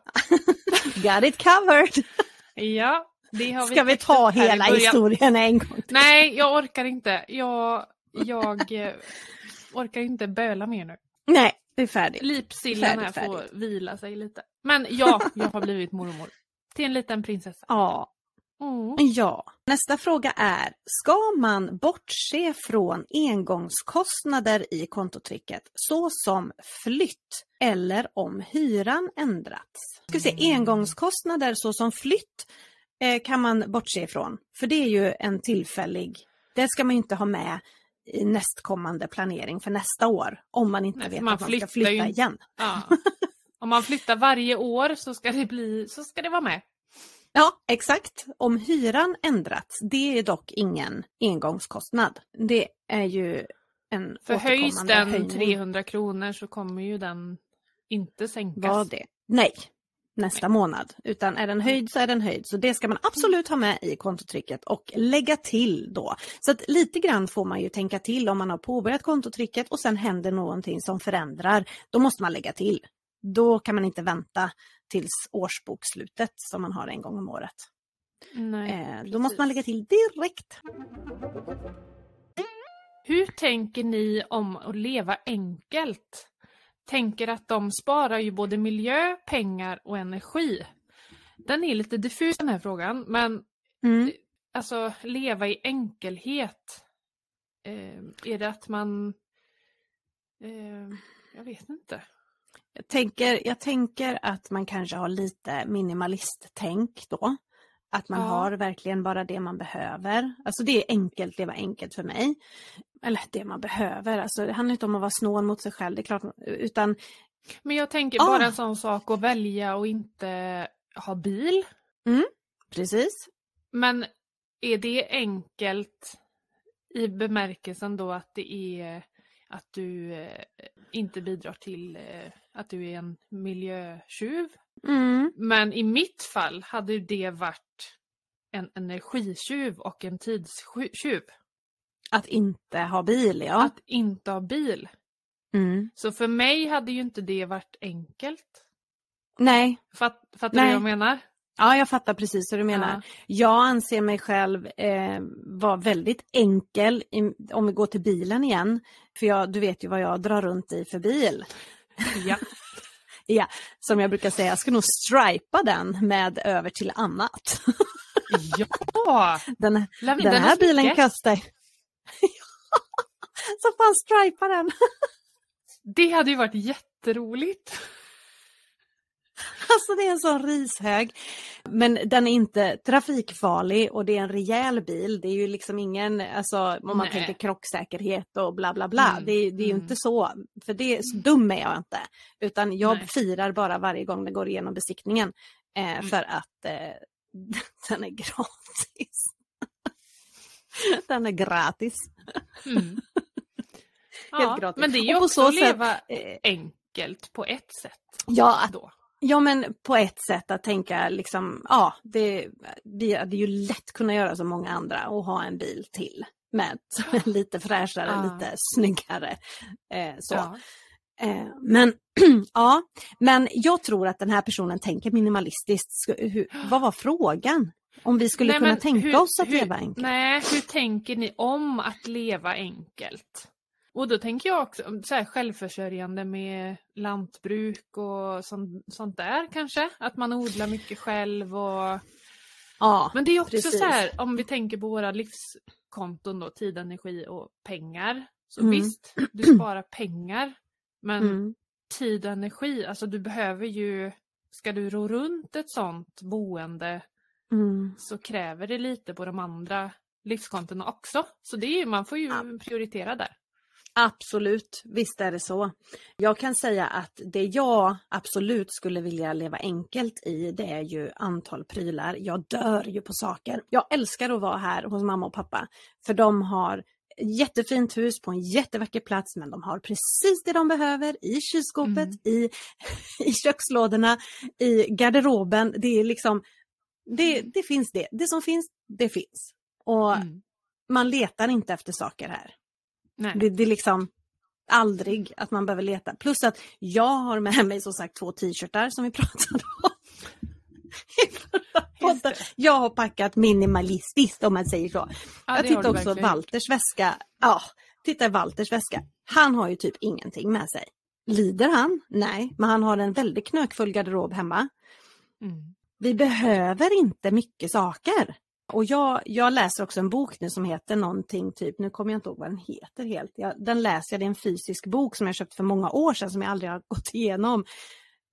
Got it covered! Ja, har Ska vi ta hela historien en gång till? Nej, jag orkar inte. Jag, jag eh, orkar inte böla mer nu. Nej, det är färdigt. Lipsillen här Färdigt, får vila sig lite. Men ja, jag har blivit mormor. Till en liten prinsessa. Ja, Mm. Ja, nästa fråga är, ska man bortse från engångskostnader i kontotricket såsom flytt eller om hyran ändrats? Ska vi se, engångskostnader såsom flytt kan man bortse ifrån, för det är ju en tillfällig, det ska man inte ha med i nästkommande planering för nästa år om man inte Nej, vet man att man ska flytta ju- igen. Ja. Om man flyttar varje år så ska det, bli, så ska det vara med. Ja, exakt. Om hyran ändrats, det är dock ingen engångskostnad. Det är ju en För höjs den höjning. 300 kronor så kommer ju den inte sänkas. Var det? Nej, nästa månad. Utan är den höjd så är den höjd. Så det ska man absolut ha med i kontotricket och lägga till då. Så att lite grann får man ju tänka till om man har påbörjat kontotricket och sen händer någonting som förändrar. Då måste man lägga till. Då kan man inte vänta tills årsbokslutet som man har en gång om året. Nej, Eh, då måste man lägga till direkt. Hur tänker ni om att leva enkelt? Tänker att de sparar ju både miljö, pengar och energi. Den är lite diffus den här frågan, men Mm. alltså leva i enkelhet. Eh, är det att man... Eh, jag vet inte. Jag tänker, jag tänker att man kanske har lite minimalisttänk då. Att man Ja. har verkligen bara det man behöver. Alltså det är enkelt, det var enkelt för mig. Eller det man behöver, alltså det handlar inte om att vara snål mot sig själv, det är klart, utan Men jag tänker Ah. bara en sån sak att välja och inte ha bil. precis. Men är det enkelt i bemärkelsen då att det är att du eh, inte bidrar till eh, att du är en miljötjuv? Mm. Men i mitt fall hade det varit en energitjuv och en tidstjuv. Att inte ha bil, ja. Att inte ha bil. Mm. Så för mig hade ju inte det varit enkelt. Nej, Fatt, fattar Nej. du vad jag menar? ja jag fattar precis vad du menar. Ja. Jag anser mig själv eh, vara väldigt enkel, i, om vi går till bilen igen. För jag, du vet ju vad jag drar runt i för bil. Ja. Ja, som jag brukar säga, jag ska nog stripa den med över till annat. Ja! Den, Läm- den är här bilen kostar... Så får han stripa den. Det hade ju varit jätteroligt. Alltså det är en sån rishög. Men den är inte trafikfarlig och det är en rejäl bil. Det är ju liksom ingen, alltså om man Nej. tänker krocksäkerhet och bla bla bla. Mm, Det, är- det är ju mm. inte så. För det, så dum är jag inte. Utan jag Nej. firar bara varje gång den går igenom besiktningen. Eh, Mm. För att eh, den är gratis. den är gratis. Mm. Helt Ja, gratis. men det är ju också så att sätt, leva eh, enkelt på ett sätt. Ja, Då. Ja men på ett sätt att tänka liksom, ja det, vi hade ju lätt kunnat göra som många andra och ha en bil till med ett lite fräschare, Ja. lite snyggare. Eh, så. Ja. Eh, men ja, men jag tror att den här personen tänker minimalistiskt. Sk- hur, vad var frågan? Om vi skulle Nej, kunna tänka hur- oss att hur- leva enkelt? Nej, hur tänker ni om att leva enkelt? Och då tänker jag också så här, självförsörjande med lantbruk och sånt, sånt där kanske. Att man odlar mycket själv och... Ja, Men det är också precis. så här, om vi tänker på våra livskonton då, tid, energi och pengar. Så Mm. visst, du sparar pengar. Men mm, tid och energi, alltså du behöver ju... Ska du ro runt ett sånt boende mm. så kräver det lite på de andra livskontona också. Så det är man får ju Ja. prioritera där. Absolut, visst är det så. Jag kan säga att det jag absolut skulle vilja leva enkelt i det är ju antal prylar. Jag dör ju på saker. Jag älskar att vara här hos mamma och pappa för de har jättefint hus på en jättevacker plats men de har precis det de behöver i kylskåpet, Mm. i, i kökslådorna, i garderoben. Det är liksom, det, det finns det. Det som finns, det finns. Och Mm. man letar inte efter saker här. Det, det är liksom aldrig att man behöver leta. Plus att jag har med mig som sagt två t-shirtar som vi pratade om. Jag har packat minimalistiskt om man säger så. Ja, jag tittar också Walters väska. Ja, titta Walters väska. Han har ju typ ingenting med sig. Lider han? Nej, men han har en väldigt knökfull garderob hemma. Mm. Vi behöver inte mycket saker. Och jag, jag läser också en bok nu som heter någonting typ, nu kommer jag inte ihåg vad den heter helt. Jag, den läser jag, det är en fysisk bok som jag köpt för många år sedan som jag aldrig har gått igenom.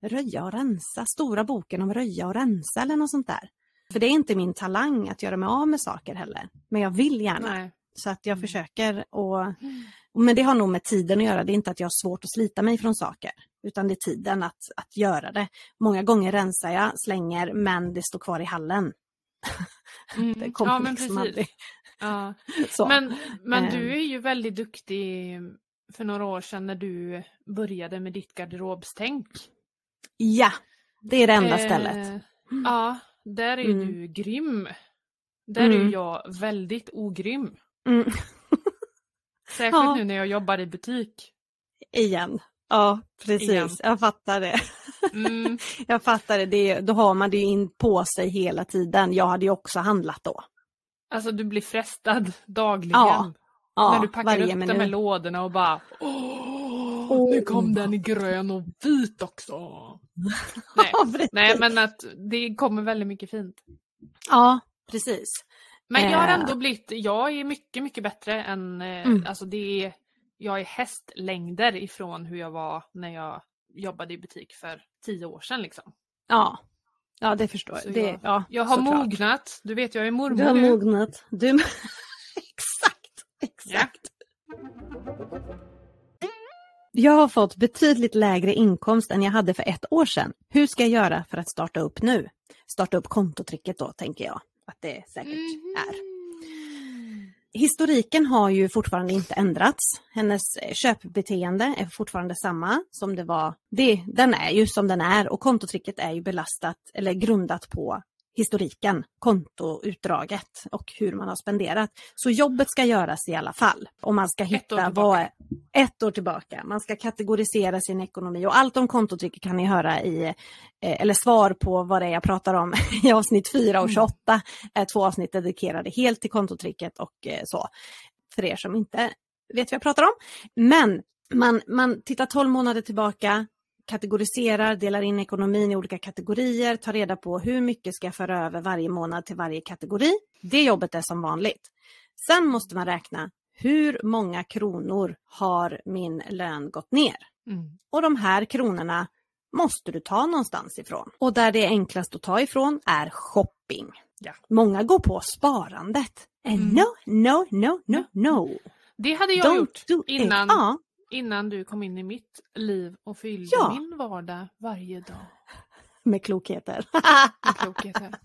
Röja och rensa, stora boken om röja och rensa eller något sånt där. För det är inte min talang att göra mig av med saker heller. Men jag vill gärna. Nej. Så att jag Mm. försöker och men det har nog med tiden att göra. Det är inte att jag har svårt att slita mig från saker. Utan det är tiden att, att göra det. Många gånger rensar jag, slänger, men det står kvar i hallen. Mm. Ja, men precis. Ja. Men, men Ehm. du är ju väldigt duktig för några år sedan när du började med ditt garderobstänk. Ja, det är det enda Eh, stället. Ja, där är ju Mm. du grym. Där är Mm. ju jag väldigt ogrym. Mm. Särskilt Ja. nu när jag jobbar i butik. Igen. Ja, precis. Igen. Jag fattar det. Mm. Jag fattar det. det. Då har man det ju in på sig hela tiden. Jag hade ju också handlat då. Alltså du blir frestad dagligen. Ja, Ja, när du packar upp de här minut. lådorna och bara Åh, nu kom den i grön och vit också. Nej, nej men att det kommer väldigt mycket fint. Ja, precis. Men jag har Eh. ändå blivit, jag är mycket, mycket bättre än, eh, Mm. alltså det är, jag är hästlängder ifrån hur jag var när jag jobbade i butik för tio år sedan liksom. Ja, ja det förstår jag. Det, jag- ja, Jag har mognat, du vet jag är mormor Du har nu. mognat. Du... exakt, exakt. Jag har fått betydligt lägre inkomst än jag hade för ett år sedan. Hur ska jag göra för att starta upp nu? Starta upp kontotricket då, tänker jag att det säkert är. Historiken har ju fortfarande inte ändrats. Hennes eh, köpbeteende är fortfarande samma som det var. Det, den är ju som den är och kontotricket är ju belastat eller grundat på historiken, kontoutdraget och hur man har spenderat. Så jobbet ska göras i alla fall. Och man ska hitta tillbaka. vad ett år tillbaka. Man ska kategorisera sin ekonomi och allt om kontotricket kan ni höra i, eh, eller svar på vad det är jag pratar om i avsnitt 4 och 28. Är två avsnitt dedikerade helt till kontotricket och eh, så. För er som inte vet vad jag pratar om. Men man, man tittar 12 månader tillbaka, kategoriserar, delar in ekonomin i olika kategorier, tar reda på hur mycket ska jag föra över varje månad till varje kategori. Det jobbet är som vanligt. Sen måste man räkna hur många kronor har min lön gått ner? Mm. Och de här kronorna måste du ta någonstans ifrån. Och där det är enklast att ta ifrån är shopping. Ja. Många går på sparandet. And Mm. no, no, no, no, no. Det hade jag Don't gjort innan, Ja, innan du kom in i mitt liv och fyllde Ja. min vardag varje dag med klokheter. med klokheter.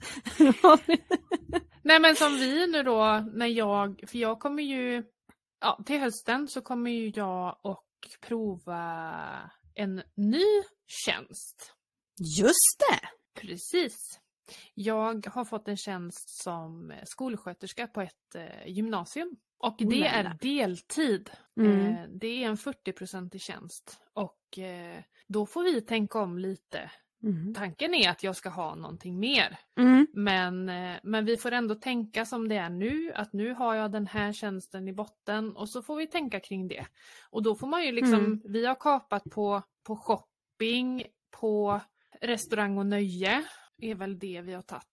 Nej men som vi nu då, när jag, för jag kommer ju, ja till hösten så kommer ju jag och prova en ny tjänst. Just det! Precis. Jag har fått en tjänst som skolsköterska på ett eh, gymnasium. Och det är deltid. Mm. Eh, det är en 40-procentig tjänst. Och eh, då får vi tänka om lite. Mm. Tanken är att jag ska ha någonting mer. Mm. Men, eh, men vi får ändå tänka som det är nu, att nu har jag den här tjänsten i botten och så får vi tänka kring det. Och då får man ju liksom, Mm. vi har kapat på, på shopping, på restaurang och nöje, är väl det vi har tagit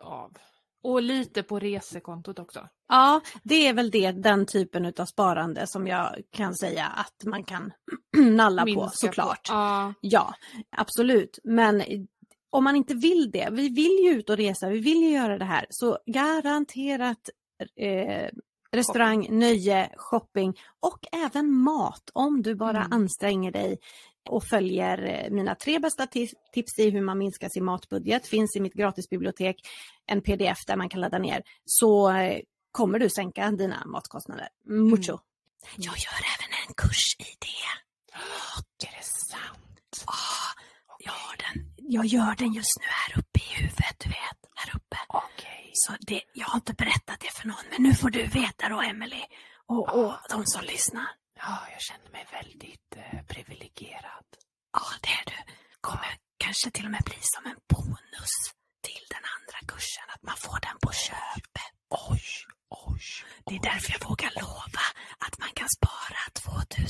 av. Och lite på resekontot också. Ja, det är väl det, den typen av sparande som jag kan säga att man kan nalla på såklart. På. Ja, Ja, absolut. Men om man inte vill det, vi vill ju ut och resa, vi vill ju göra det här, så garanterat eh, restaurang, nöje, shopping och även mat om du bara Mm. anstränger dig och följer eh, mina tre bästa ti- tips i hur man minskar sin matbudget. Finns i mitt gratisbibliotek en pdf där man kan ladda ner. Så eh, kommer du sänka dina matkostnader. Mucho. Jag gör även en kurs i det. är det sant? Ah, jag, har den, jag gör den just nu här uppe i huvudet, du vet. Här uppe. Okej. Så det, jag har inte berättat det för någon, men nu får du veta då, Emily och, och de som lyssnar. Ja, jag känner mig väldigt eh, privilegierad. Ja, det är du. Kommer kanske till och med bli som en bonus till den andra kursen, att man får den på köpet. Oj, oj. Det är därför jag vågar lova att man kan spara 2000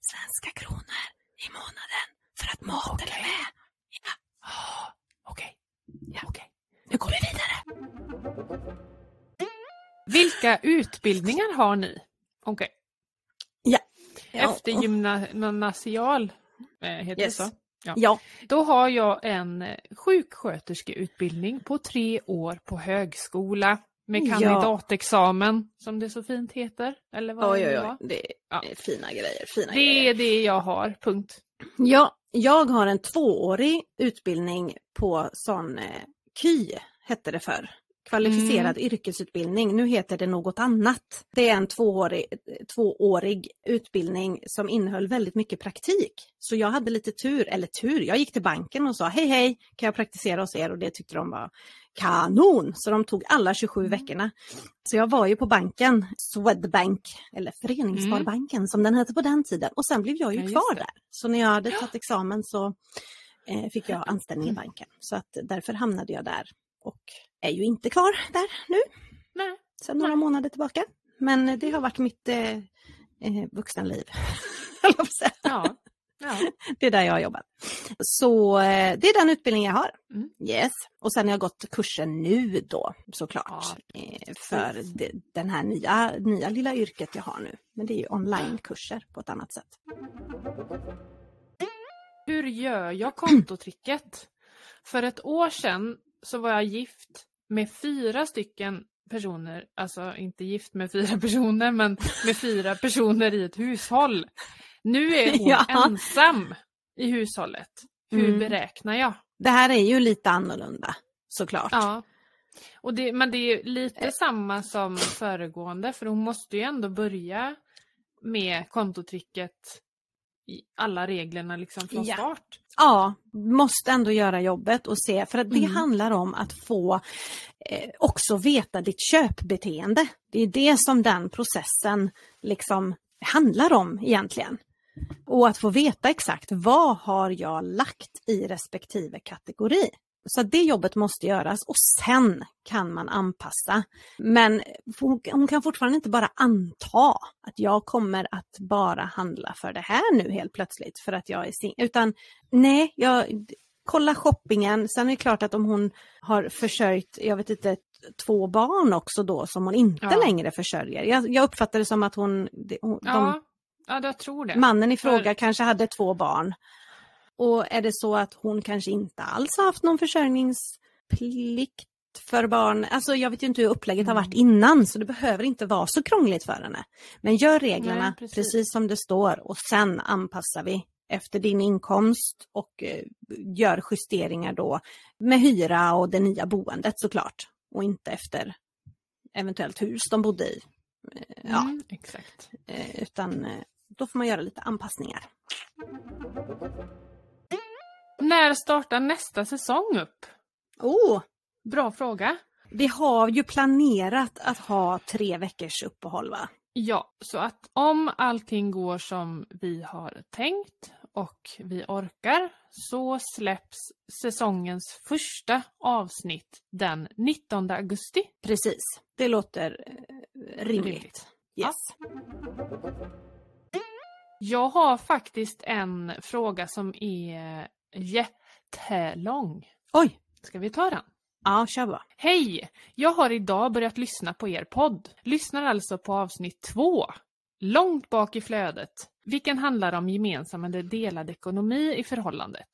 svenska kronor i månaden för att maten är Okej. med. Ja, Ah, Okej. Ja. Okej. nu går vi vidare. Vilka utbildningar har ni? Okej. Ja. Eftergymnasial eh, heter Yes. det så? Ja. Då har jag en eh, sjuksköterskeutbildning på tre år på högskola med kandidatexamen som det så fint heter. Eller vad Oj, det oj, oj. Det är Ja. fina grejer. Fina Det grejer. är det jag har, punkt. Ja, jag har en tvåårig utbildning på sån eh, KY, hette det för. Kvalificerad yrkesutbildning. Nu heter det något annat. Det är en tvåårig, tvåårig utbildning som innehöll väldigt mycket praktik. Så jag hade lite tur, eller tur, jag gick till banken och sa hej hej, kan jag praktisera hos er? Och det tyckte de var kanon! Så de tog alla 27 veckorna. Så jag var ju på banken, Swedbank, eller Föreningssparbanken som den hette på den tiden. Och sen blev jag ju Ja, kvar där. Så när jag hade tagit examen så eh, fick jag anställning i banken. Så att därför hamnade jag där och är ju inte kvar där nu Nej. sedan några månader tillbaka. Men det har varit mitt eh, eh, vuxenliv. Ja. ja. det är där jag har jobbat. Så eh, det är den utbildning jag har. Mm. Yes. Och sen har jag gått kursen nu då såklart. Ja, eh, för det, den här nya, nya lilla yrket jag har nu. Men det är ju onlinekurser på ett annat sätt. Hur gör jag kontotricket? För ett år sedan så var jag gift med fyra stycken personer, alltså inte gift med fyra personer men med fyra personer i ett hushåll. Nu är hon Ja. ensam i hushållet. Hur Mm. beräknar jag? Det här är ju lite annorlunda såklart. Ja. Och det, men det är lite samma som föregående för hon måste ju ändå börja med kontotricket alla reglerna liksom från Ja. start. Ja, måste ändå göra jobbet och se, för att det Mm. handlar om att få eh, också veta ditt köpbeteende. Det är det som den processen liksom handlar om egentligen. Och att få veta exakt vad har jag lagt i respektive kategori. Så det jobbet måste göras och sen kan man anpassa. Men hon, kan fortfarande inte bara anta att jag kommer att bara handla för det här nu helt plötsligt för att jag är sin. Utan nej, jag, kolla shoppingen. Sen är det klart att om hon har försörjt, jag vet inte, två barn också då som hon inte ja. längre försörjer. Jag, jag uppfattar det som att hon... hon ja. De, ja, jag tror det. Mannen i fråga för... kanske hade två barn. Och är det så att hon kanske inte alls har haft någon försörjningsplikt för barn, alltså jag vet ju inte hur upplägget mm. har varit innan så det behöver inte vara så krångligt för henne. Men gör reglerna Nej, precis. precis. som det står och sen anpassar vi efter din inkomst och eh, gör justeringar då med hyra och det nya boendet såklart. Och inte efter eventuellt hus de bodde i. Eh, ja, mm, exakt. Eh, utan då får man göra lite anpassningar. När startar nästa säsong upp? Oh, Bra fråga. Vi har ju planerat att ha tre veckors uppehåll va? Ja, så att om allting går som vi har tänkt och vi orkar så släpps säsongens första avsnitt den 19 augusti. Precis, det låter eh, rimligt. Yes. Ja. Jag har faktiskt en fråga som är jättelång. Oj! Ska vi ta den? Ja, kör bara. Hej! Jag har idag börjat lyssna på er podd. Lyssnar alltså på avsnitt två. Långt bak i flödet. Vilken handlar om gemensam eller delad ekonomi i förhållandet.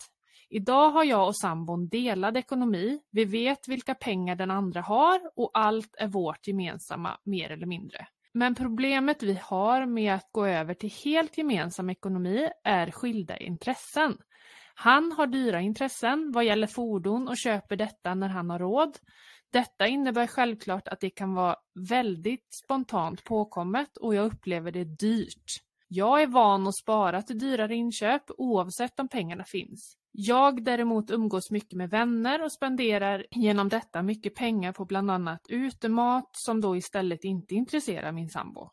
Idag har jag och sambon delad ekonomi. Vi vet vilka pengar den andra har och allt är vårt gemensamma mer eller mindre. Men problemet vi har med att gå över till helt gemensam ekonomi är skilda intressen. Han har dyra intressen vad gäller fordon och köper detta när han har råd. Detta innebär självklart att det kan vara väldigt spontant påkommet och jag upplever det dyrt. Jag är van att spara till dyrare inköp oavsett om pengarna finns. Jag däremot umgås mycket med vänner och spenderar genom detta mycket pengar på bland annat utemat som då istället inte intresserar min sambo.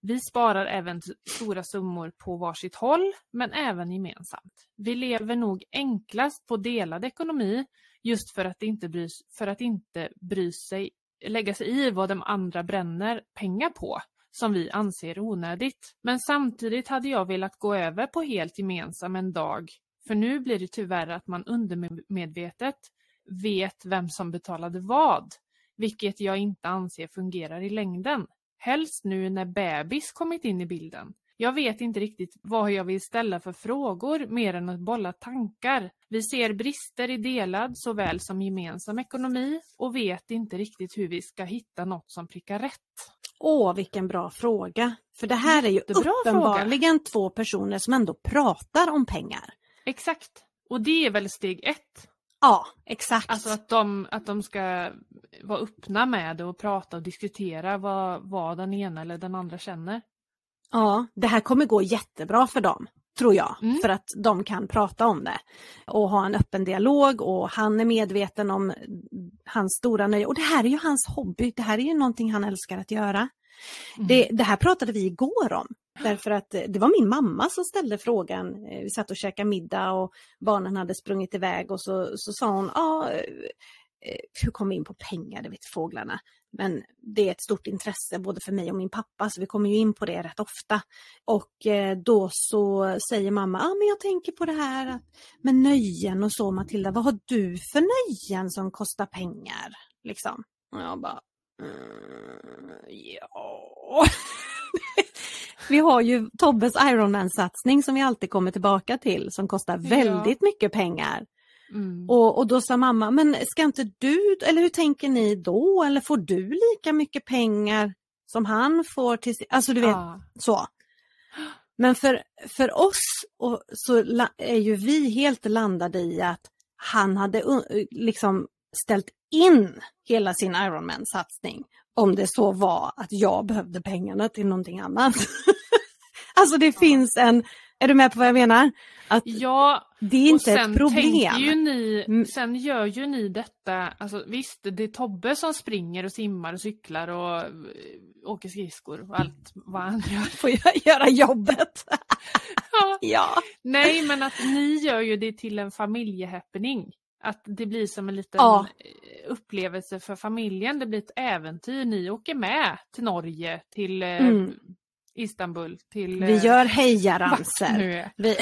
Vi sparar även stora summor på varsitt håll, men även gemensamt. Vi lever nog enklast på delad ekonomi just för att inte bry, för att inte bry sig, lägga sig i vad de andra bränner pengar på som vi anser onödigt. Men samtidigt hade jag velat gå över på helt gemensam en dag, för nu blir det tyvärr att man undermedvetet vet vem som betalade vad, vilket jag inte anser fungerar i längden. Helst nu när bebis kommit in i bilden. Jag vet inte riktigt vad jag vill ställa för frågor mer än att bolla tankar. Vi ser brister i delad såväl som gemensam ekonomi och vet inte riktigt hur vi ska hitta något som prickar rätt. Åh, vilken bra fråga! För det här är ju Jättebra uppenbarligen fråga. två personer som ändå pratar om pengar. Exakt, och det är väl steg ett. Ja, exakt. Alltså att de, att de ska vara öppna med det och prata och diskutera vad, vad den ena eller den andra känner. Ja, det här kommer gå jättebra för dem, tror jag, mm. för att de kan prata om det och ha en öppen dialog och han är medveten om hans stora nöje. Och det här är ju hans hobby, det här är ju någonting han älskar att göra. Mm. Det, det, här pratade vi igår om. Därför att det var min mamma som ställde frågan. Eh, vi satt och käkade middag och barnen hade sprungit iväg och så, så sa hon, ja, eh, hur kom vi in på pengar, det vet fåglarna. Men det är ett stort intresse både för mig och min pappa så vi kommer ju in på det rätt ofta. Och då så säger mamma, ja men jag tänker på det här med nöjen och så Matilda, vad har du för nöjen som kostar pengar? Liksom. Och jag bara, mm, ja. Vi har ju Tobbes Ironman-satsning som vi alltid kommer tillbaka till som kostar väldigt ja. mycket pengar. Mm. Och, och då sa mamma, men ska inte du, eller hur tänker ni då? Eller får du lika mycket pengar som han får till Alltså du vet, ja. så. Men för, för oss och, så är ju vi helt landade i att han hade liksom ställt in hela sin Ironman-satsning om det så var att jag behövde pengarna till någonting annat. alltså det ja. finns en, är du med på vad jag menar? Att ja, det är inte ett problem. Ju ni, mm. sen gör ju ni detta, alltså visst det är Tobbe som springer och simmar och cyklar och eh, åker skridskor och allt vad han gör. Får jag göra jobbet? ja. ja. Nej men att ni gör ju det till en familjehappening. Att det blir som en liten Ja. eh, upplevelse för familjen. Det blir ett äventyr. Ni åker med till Norge, till eh, Mm. Istanbul, till... Vi gör hejaramsor. Vi,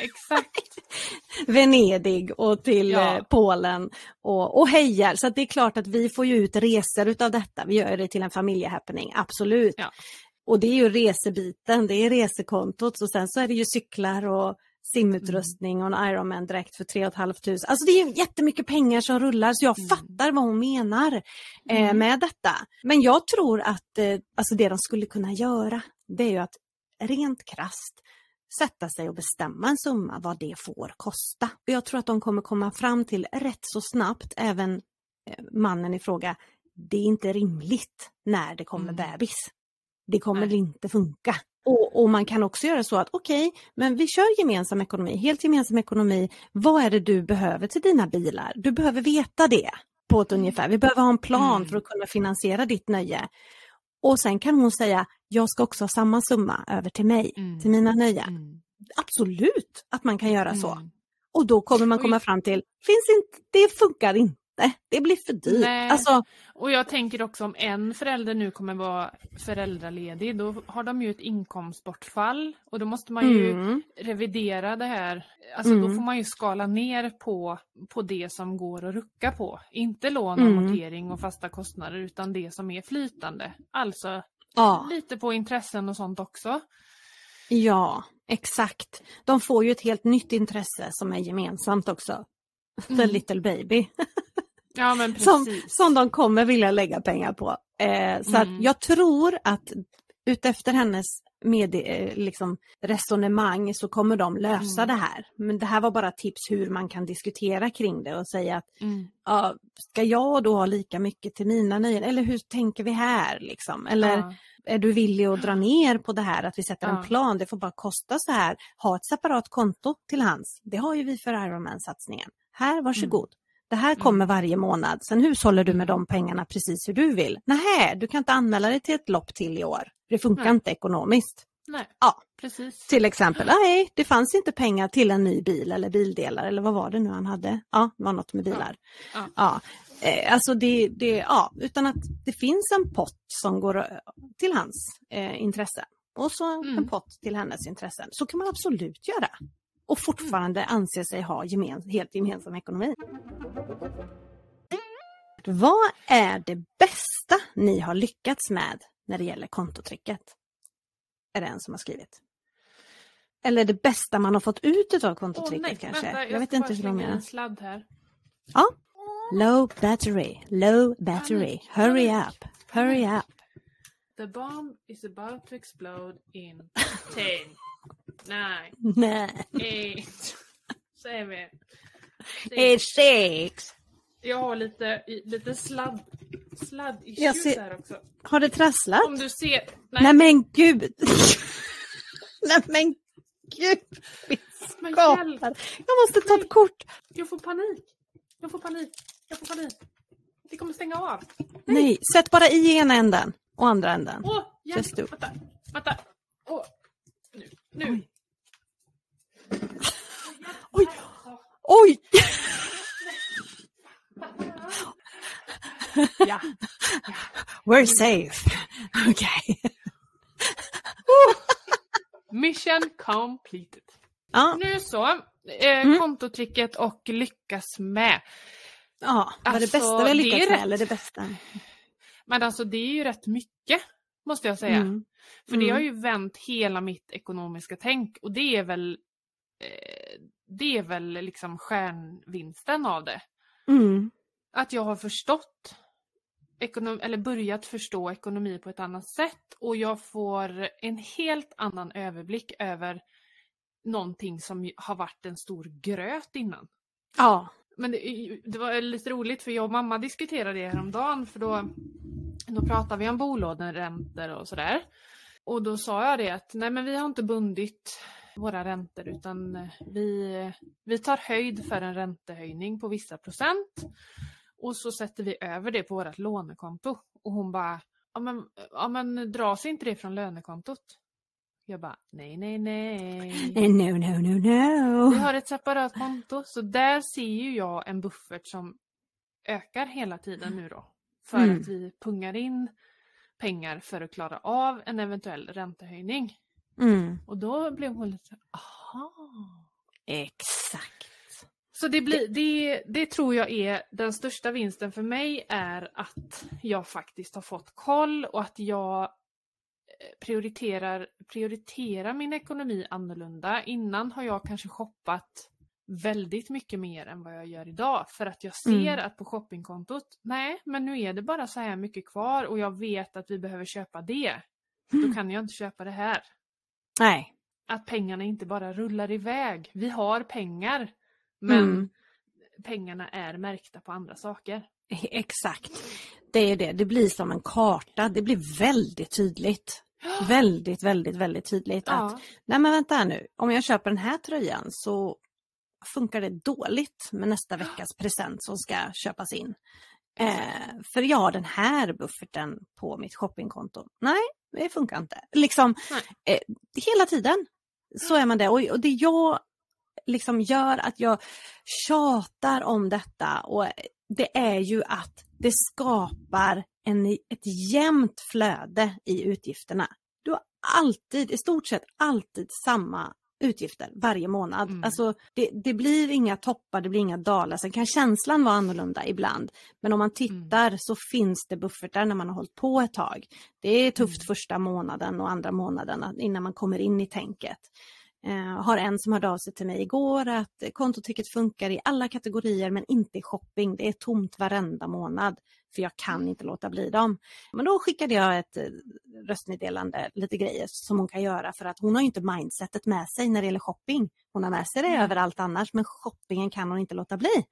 Exakt. Venedig och till Ja. eh, Polen och, och hejar. Så att det är klart att vi får ju ut resor utav detta. Vi gör det till en familjehappening, absolut. Ja. Och det är ju resebiten, det är resekontot och sen så är det ju cyklar och simutrustning och en Ironman-dräkt för 3 500. Alltså det är jättemycket pengar som rullar så jag Mm. fattar vad hon menar eh, Mm. med detta. Men jag tror att eh, alltså det de skulle kunna göra det är ju att rent krast sätta sig och bestämma en summa vad det får kosta. Och jag tror att de kommer komma fram till rätt så snabbt, även eh, mannen i fråga, det är inte rimligt när det kommer Mm. bebis. Det kommer Nej. inte funka. Och, och man kan också göra så att okej, men vi kör gemensam ekonomi, helt gemensam ekonomi. Vad är det du behöver till dina bilar? Du behöver veta det på ett ungefär. Vi behöver ha en plan Mm. för att kunna finansiera ditt nöje. Och sen kan hon säga, jag ska också ha samma summa över till mig, Mm. till mina nöjen. Mm. Absolut att man kan göra så. Mm. Och då kommer man komma fram till, finns inte, det funkar inte. Det blir för dyrt. Nej. Alltså, Och jag tänker också om en förälder nu kommer vara föräldraledig, då har de ju ett inkomstbortfall och då måste man ju mm, revidera det här. Alltså då Mm. får man ju skala ner på, på det som går att rucka på. Inte lån, Mm. amortering och fasta kostnader utan det som är flytande. Alltså ja, lite på intressen och sånt också. ja, exakt. De får ju ett helt nytt intresse som är gemensamt också. The Mm. little baby. Ja men som, precis. som de kommer vilja lägga pengar på. Eh, så Mm. jag tror att utefter hennes med, eh, liksom, resonemang så kommer de lösa Mm. det här. Men det här var bara tips hur man kan diskutera kring det och säga att Mm. ja, ska jag då ha lika mycket till mina nöjen? Eller hur tänker vi här? Liksom? Eller Ja. är du villig att dra ner på det här, att vi sätter en Ja. plan, det får bara kosta så här. Ha ett separat konto till hands. Det har ju vi för Ironman-satsningen. Här, varsågod. Det här kommer varje månad. Sen hushåller du med de pengarna precis hur du vill. Nej, du kan inte anmäla dig till ett lopp till i år. Det funkar Nej. inte ekonomiskt. Nej, Ja. precis. Till exempel, nej, det fanns inte pengar till en ny bil eller bildelar eller vad var det nu han hade? Ja, det var något med bilar. Ja. Ja. Eh, alltså det, det, ja, utan att det finns en pott som går eh, till hans eh, intresse och så Mm. en pott till hennes intressen. Så kan man absolut göra. Och fortfarande anse sig ha gemen, helt gemensam ekonomi. Vad är det bästa ni har lyckats med när det gäller kontotricket? Är det en som har skrivit. Eller det bästa man har fått ut av kontotricket nej, kanske? Vänta, jag, jag, vet inte hur de en sladd här. Ja. Low battery, low battery, hurry up, hurry up. The bomb is about to explode in 10, 9, Nej. 8, 7, It's six. Jag har lite, lite sladd, sladd Jag ser- här också. Har det trasslat? Om du ser... Nej, Nej men gud! Nej men gud! Men hjälp! Jag måste ta ett kort. Jag får panik. Jag får panik. Jag får panik. Det kommer stänga av. Nej, sätt bara i ena änden och andra änden. Åh, hjälp! Vänta, vänta. Åh. Nu, nu. Oj. Oj! Ja. We're safe. Okej. Mission completed. Ja, Nu så. Eh, Mm. Kontotricket och lyckas med. ja, var det Alltså, bästa vi har det är lyckats med rätt. eller det bästa? Men alltså det är ju rätt mycket. Måste jag säga. Mm. För det Mm. har ju vänt hela mitt ekonomiska tänk och det är väl det är väl liksom stjärnvinsten av det. Mm. Att jag har förstått ekonom- eller börjat förstå ekonomi på ett annat sätt och jag får en helt annan överblick över någonting som har varit en stor gröt innan. Ja. Men det, det var lite roligt för jag och mamma diskuterade det häromdagen för då, då pratade vi om bolåneräntor och sådär. Och då sa jag det att nej men vi har inte bundit våra räntor utan vi, vi tar höjd för en räntehöjning på vissa procent. Och så sätter vi över det på vårt lånekonto. Och hon bara, ja men, ja men dras inte det från lönekontot? Jag bara, nej, nej, nej. No, no, no, no. Vi har ett separat konto, så där ser ju jag en buffert som ökar hela tiden nu då. För Mm. att vi pungar in pengar för att klara av en eventuell räntehöjning. Mm. Och då blev hon lite aha. Exakt. Så det, blir, det, det tror jag är den största vinsten för mig är att jag faktiskt har fått koll och att jag eh, prioriterar, prioriterar min ekonomi annorlunda. Innan har jag kanske shoppat väldigt mycket mer än vad jag gör idag för att jag ser Mm. att på shoppingkontot, nej men nu är det bara så här mycket kvar och jag vet att vi behöver köpa det. Mm. Då kan jag inte köpa det här. Nej. Att pengarna inte bara rullar iväg. Vi har pengar men Mm. pengarna är märkta på andra saker. Exakt. Det är det, det blir som en karta, det blir väldigt tydligt. Väldigt, väldigt, väldigt tydligt att Ja. nej men vänta här nu, om jag köper den här tröjan så funkar det dåligt med nästa veckas present som ska köpas in. Eh, för jag har den här bufferten på mitt shoppingkonto. Nej, det funkar inte. Liksom eh, hela tiden så är man det. Och, och det jag liksom gör att jag tjatar om detta och det är ju att det skapar en, ett jämnt flöde i utgifterna. Du har alltid, i stort sett alltid samma utgifter varje månad. Mm. Alltså det, det blir inga toppar, det blir inga dalar. Sen kan känslan vara annorlunda ibland. Men om man tittar så finns det buffertar när man har hållit på ett tag. Det är tufft Mm. första månaden och andra månaden innan man kommer in i tänket. Eh, har en som hörde av sig till mig igår att kontoticket funkar i alla kategorier men inte i shopping. Det är tomt varenda månad för jag kan inte låta bli dem. Men då skickade jag ett eh, röstmeddelande, lite grejer som hon kan göra för att hon har inte mindsetet med sig när det gäller shopping. Hon har med sig det Mm. överallt annars men shoppingen kan hon inte låta bli.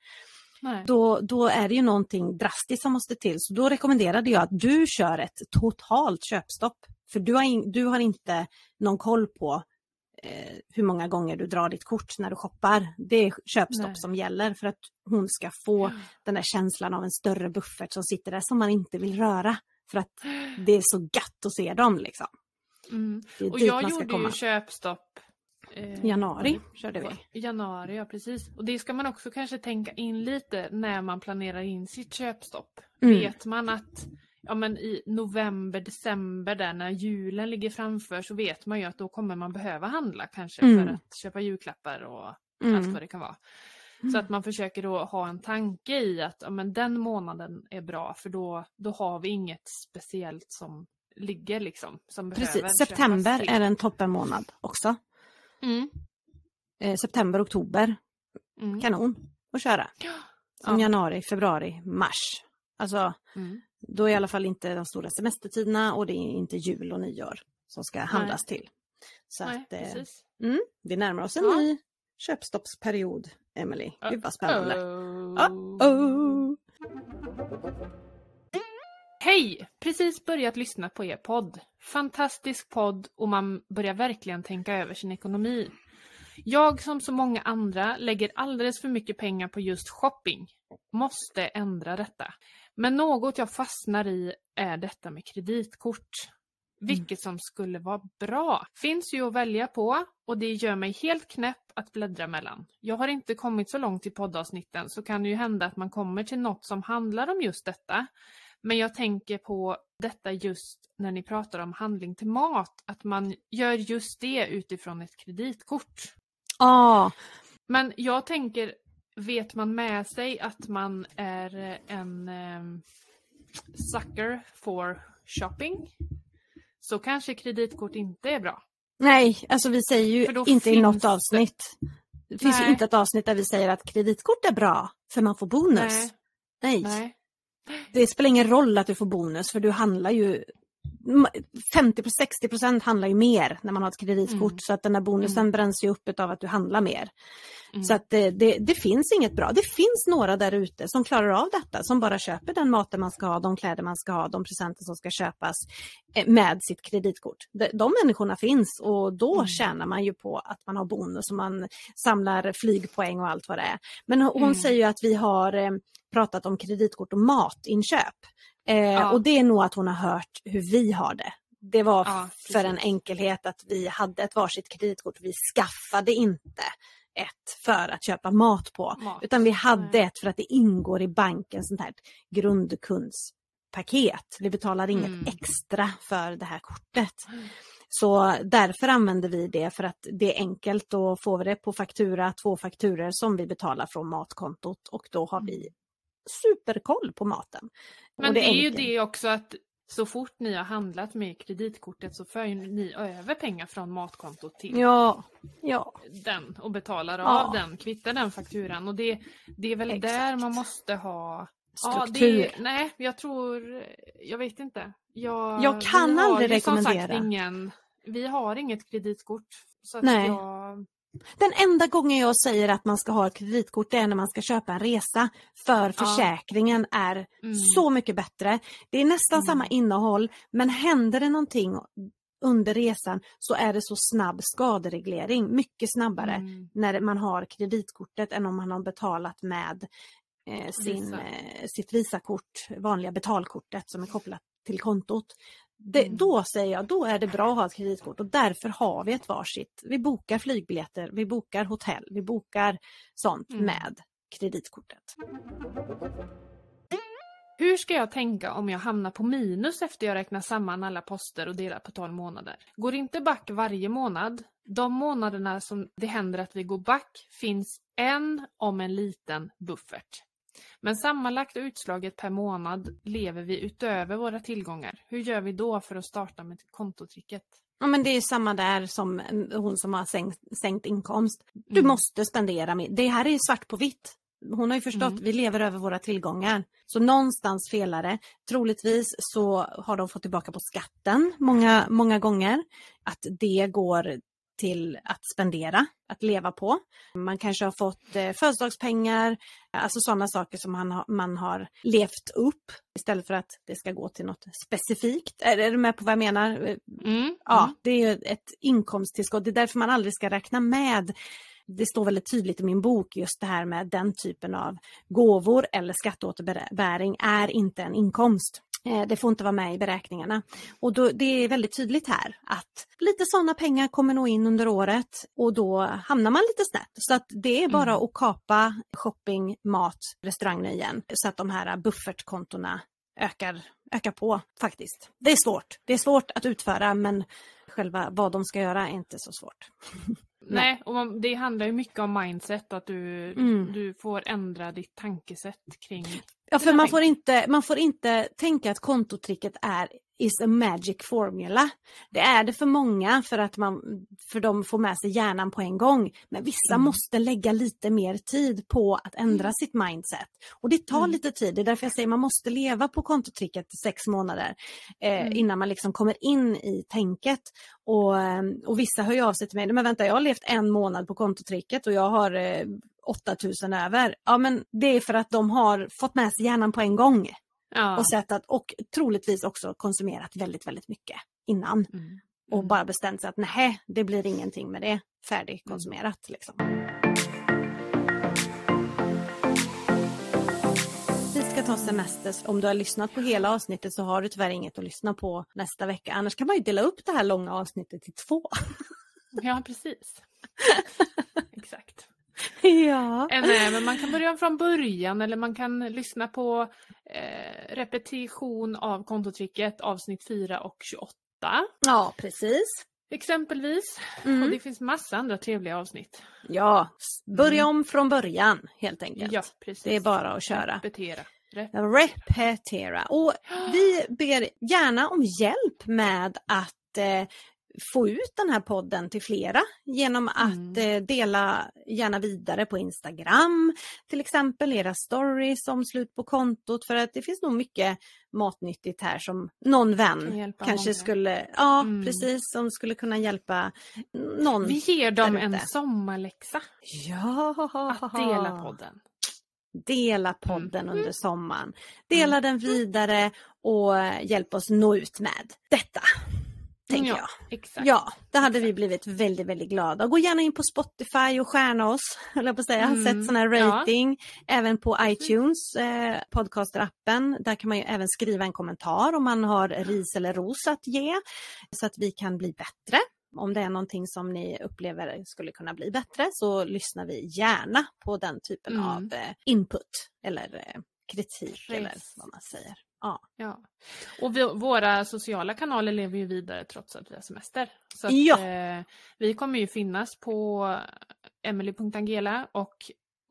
Nej. Då, då är det ju någonting drastiskt som måste till. Så då rekommenderade jag att du kör ett totalt köpstopp. För du har, in, du har inte någon koll på eh, hur många gånger du drar ditt kort när du shoppar. Det är köpstopp Nej. som gäller för att hon ska få den där känslan av en större buffert som sitter där som man inte vill röra. För att det är så gött att se dem liksom. Mm. Och jag gjorde komma. ju köpstopp eh, Januari körde vi. Januari, ja precis. Och det ska man också kanske tänka in lite när man planerar in sitt köpstopp. Mm. Vet man att ja, men i november, december där när julen ligger framför så vet man ju att då kommer man behöva handla kanske Mm. för att köpa julklappar och allt Mm. vad det kan vara. Så att man försöker då ha en tanke i att ja, men den månaden är bra för då, då har vi inget speciellt som ligger liksom. Som Precis, september är en toppenmånad också. Mm. Eh, september, oktober, Mm. kanon att köra. Som Ja. januari, februari, mars. Alltså Mm. Då är i alla fall inte de stora semestertiderna och det är inte jul och nyår som ska handlas till. Så Nej, att eh, mm, vi närmar oss en Ja. ny köpstoppsperiod, Emily. Gud vad spännande. Uh-oh. Uh-oh. Hej! Precis börjat lyssna på er podd. Fantastisk podd och man börjar verkligen tänka över sin ekonomi. Jag som så många andra lägger alldeles för mycket pengar på just shopping. Måste ändra detta. Men något jag fastnar i är detta med kreditkort. Vilket som skulle vara bra. Finns ju att välja på och det gör mig helt knäpp att bläddra mellan. Jag har inte kommit så långt i poddavsnitten så kan det ju hända att man kommer till något som handlar om just detta. Men jag tänker på detta just när ni pratar om handling till mat, att man gör just det utifrån ett kreditkort. Ja, Men jag tänker, vet man med sig att man är en um, sucker for shopping så kanske kreditkort inte är bra. nej, alltså vi säger ju inte i något det- avsnitt. Det finns ju inte ett avsnitt där vi säger att kreditkort är bra för man får bonus. Nej. nej. Nej. Det spelar ingen roll att du får bonus för du handlar ju 50-60% handlar ju mer när man har ett kreditkort Mm. så att den där bonusen Mm. bränns ju upp av att du handlar mer. Mm. Så att det, det, det finns inget bra. Det finns några där ute som klarar av detta, som bara köper den maten man ska ha, de kläder man ska ha, de presenter som ska köpas eh, med sitt kreditkort. De, de människorna finns och då Mm. tjänar man ju på att man har bonus och man samlar flygpoäng och allt vad det är. Men hon Mm. säger ju att vi har eh, pratat om kreditkort och matinköp. Eh, Ja. Och det är nog att hon har hört hur vi har det. Det var Ja, för en enkelhet att vi hade ett varsitt kreditkort. Vi skaffade inte ett för att köpa mat på. Mat. Utan vi hade ett för att det ingår i bankens sånt här grundkundspaket. Vi betalar inget Mm. extra för det här kortet. Så därför använder vi det för att det är enkelt. Då får vi det på faktura, två fakturer som vi betalar från matkontot och då har vi superkoll på maten. Men Och det är ju enkelt. det också att så fort ni har handlat med kreditkortet så för ni över pengar från matkontot till Ja, ja. den och betalar Ja. av den, kvittar den fakturan och det, det är väl Exakt. där man måste ha Struktur. Ja, det, nej, jag tror, jag vet inte. Jag, Jag kan aldrig som sagt rekommendera. ingen, vi har inget kreditkort. Så att Nej. jag, Den enda gången jag säger att man ska ha ett kreditkort är när man ska köpa en resa. För försäkringen är Mm. så mycket bättre. Det är nästan Mm. samma innehåll men händer det någonting under resan så är det så snabb skadereglering. Mycket snabbare Mm. när man har kreditkortet än om man har betalat med eh, sin, Visa. eh, sitt Visakort, vanliga betalkortet som är kopplat till kontot. Det, Mm. Då säger jag, då är det bra att ha ett kreditkort och därför har vi ett varsitt. Vi bokar flygbiljetter, vi bokar hotell, vi bokar sånt Mm. med kreditkortet. Hur ska jag tänka om jag hamnar på minus efter jag räknar samman alla poster och delar på 12 månader? Går inte back varje månad? De månaderna som det händer att vi går back finns en om en liten buffert. Men sammanlagt utslaget per månad lever vi utöver våra tillgångar. Hur gör vi då för att starta med kontotricket? Ja, men det är samma där som hon som har sänkt, sänkt inkomst. Du Mm. måste spendera. Med, det här är svart på vitt. Hon har ju förstått, Mm. vi lever över våra tillgångar. Så någonstans felar det. Troligtvis så har de fått tillbaka på skatten många, många gånger. Att det går till att spendera, att leva på. Man kanske har fått eh, födelsedagspengar, alltså sådana saker som man har, man har levt upp istället för att det ska gå till något specifikt. Är, är du med på vad jag menar? Eh, Mm. Ja, det är ju ett inkomsttillskott. Det är därför man aldrig ska räkna med det står väldigt tydligt i min bok just det här med den typen av gåvor eller skatteåterbäring är inte en inkomst. Eh, Det får inte vara med i beräkningarna. Och då, det är väldigt tydligt här att lite sådana pengar kommer nog in under året och då hamnar man lite snett. Så att det är bara Mm. att kapa shopping, mat, restauranger igen så att de här buffertkontona ökar, ökar på faktiskt. Det är svårt. Det är svårt att utföra men själva vad de ska göra är inte så svårt. Nej, och man, det handlar ju mycket om mindset, att du, Mm. du får ändra ditt tankesätt kring Ja, för man får, inte, man får inte tänka att kontotricket är is a magic formula. Det är det för många för att man, för de får med sig hjärnan på en gång. Men vissa Mm. måste lägga lite mer tid på att ändra sitt mindset. Och det tar Mm. lite tid. Det är därför jag säger man måste leva på kontotricket i sex månader eh, Mm. innan man liksom kommer in i tänket. Och, och vissa hör ju av sig till mig, men vänta jag har levt en månad på kontotricket och jag har eh, 8000 över. Ja men det är för att de har fått med sig hjärnan på en gång Ja. och sett att, och troligtvis också konsumerat väldigt, väldigt mycket innan. Mm. Och bara bestämt sig att nej, det blir ingenting med det. Färdigkonsumerat liksom. Vi ska ta semester. Om du har lyssnat på hela avsnittet så har du tyvärr inget att lyssna på nästa vecka. Annars kan man ju dela upp det här långa avsnittet till två. Ja, precis. Exakt. ja. Eh, Nej, men man kan börja från början eller man kan lyssna på eh, repetition av kontotricket avsnitt 4 och 28 ja, precis. exempelvis. Och Mm. det finns massa andra trevliga avsnitt. Ja, börja Mm. om från början helt enkelt. Ja, precis. Det är bara att köra. Repetera. Rep- Repetera. Och vi ber gärna om hjälp med att eh, få ut den här podden till flera genom att Mm. eh, dela gärna vidare på Instagram, till exempel era stories om slut på kontot för att det finns nog mycket matnyttigt här som någon vän kanske många. skulle, ja Mm. precis, som skulle kunna hjälpa någon. Vi ger dem där en sommarläxa. Ja, Att dela podden. Dela podden Mm. under sommaren. Dela den vidare och hjälp oss nå ut med detta. Tänker ja, jag. Exakt. Ja, det hade vi blivit väldigt, väldigt glada. Gå gärna in på Spotify och stjärna oss, höll jag på att säga. Mm, Sätt sån här ja. rating. Även på iTunes, eh, podcasterappen. Där kan man ju även skriva en kommentar om man har ris eller ros att ge. Så att vi kan bli bättre. Om det är någonting som ni upplever skulle kunna bli bättre så lyssnar vi gärna på den typen Mm. av eh, input eller eh, kritik Precis. eller vad man säger. Ja. Ja. Och vi, våra sociala kanaler lever ju vidare trots att vi har semester. Så att, Ja. eh, vi kommer ju finnas på emily.angela och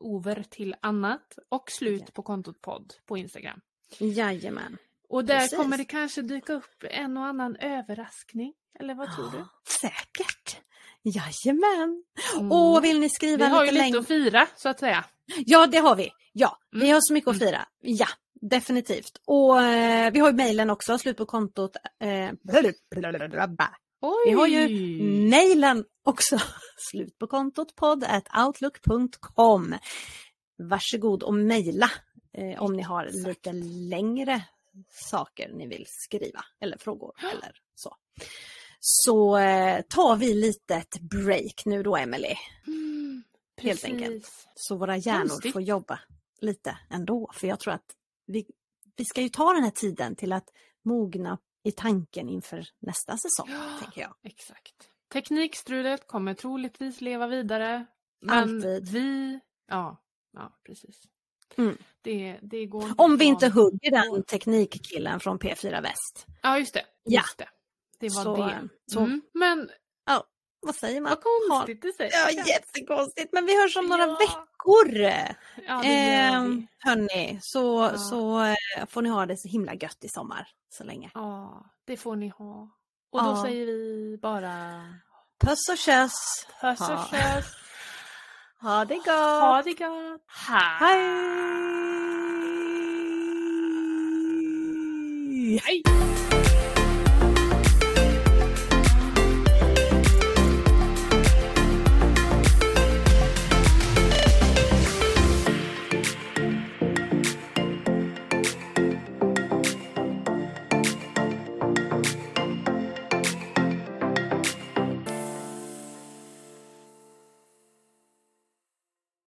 over till annat och slut Ja. på kontot podd på Instagram. Jajamän. Och där Precis. kommer det kanske dyka upp en och annan överraskning. Eller vad tror du? Säkert. Jajamän. Mm. Och vill ni vi skriva har ju lite lite längre? att fira så att säga. Ja, det har vi. Ja, vi Mm. har så mycket att fira. Ja, definitivt. Och eh, vi har ju mejlen också, slut på kontot. Eh, vi har ju mejlen också, slut på kontot podd at outlook.com. Varsågod och mejla eh, om ni har lite längre saker ni vill skriva eller frågor eller så. Så eh, tar vi lite ett break nu då Emelie. Mm, Helt enkelt. Så våra hjärnor får jobba lite ändå. För jag tror att vi, vi ska ju ta den här tiden till att mogna i tanken inför nästa säsong, Ja. tänker jag. Exakt. Teknikstrulet kommer troligtvis leva vidare. Men Alltid. vi... Ja, ja precis. Mm. Det, det går Om vi inte hugger den teknikkillen från P4 Väst. Ja, just det. Ja. Just det. det var Så, det. så- Mm. Men Vad säger man? vad konstigt du säger. Ja, jättekonstigt. Men vi hörs om några Ja. veckor. Ja, Eh, hörni, så, Ja. så eh, får ni ha det så himla gött i sommar så länge. Ja, det får ni ha. Och då säger vi bara Puss och köss! puss och Ja. köss. Ha det gott! Ha det gott. Hej! Hej.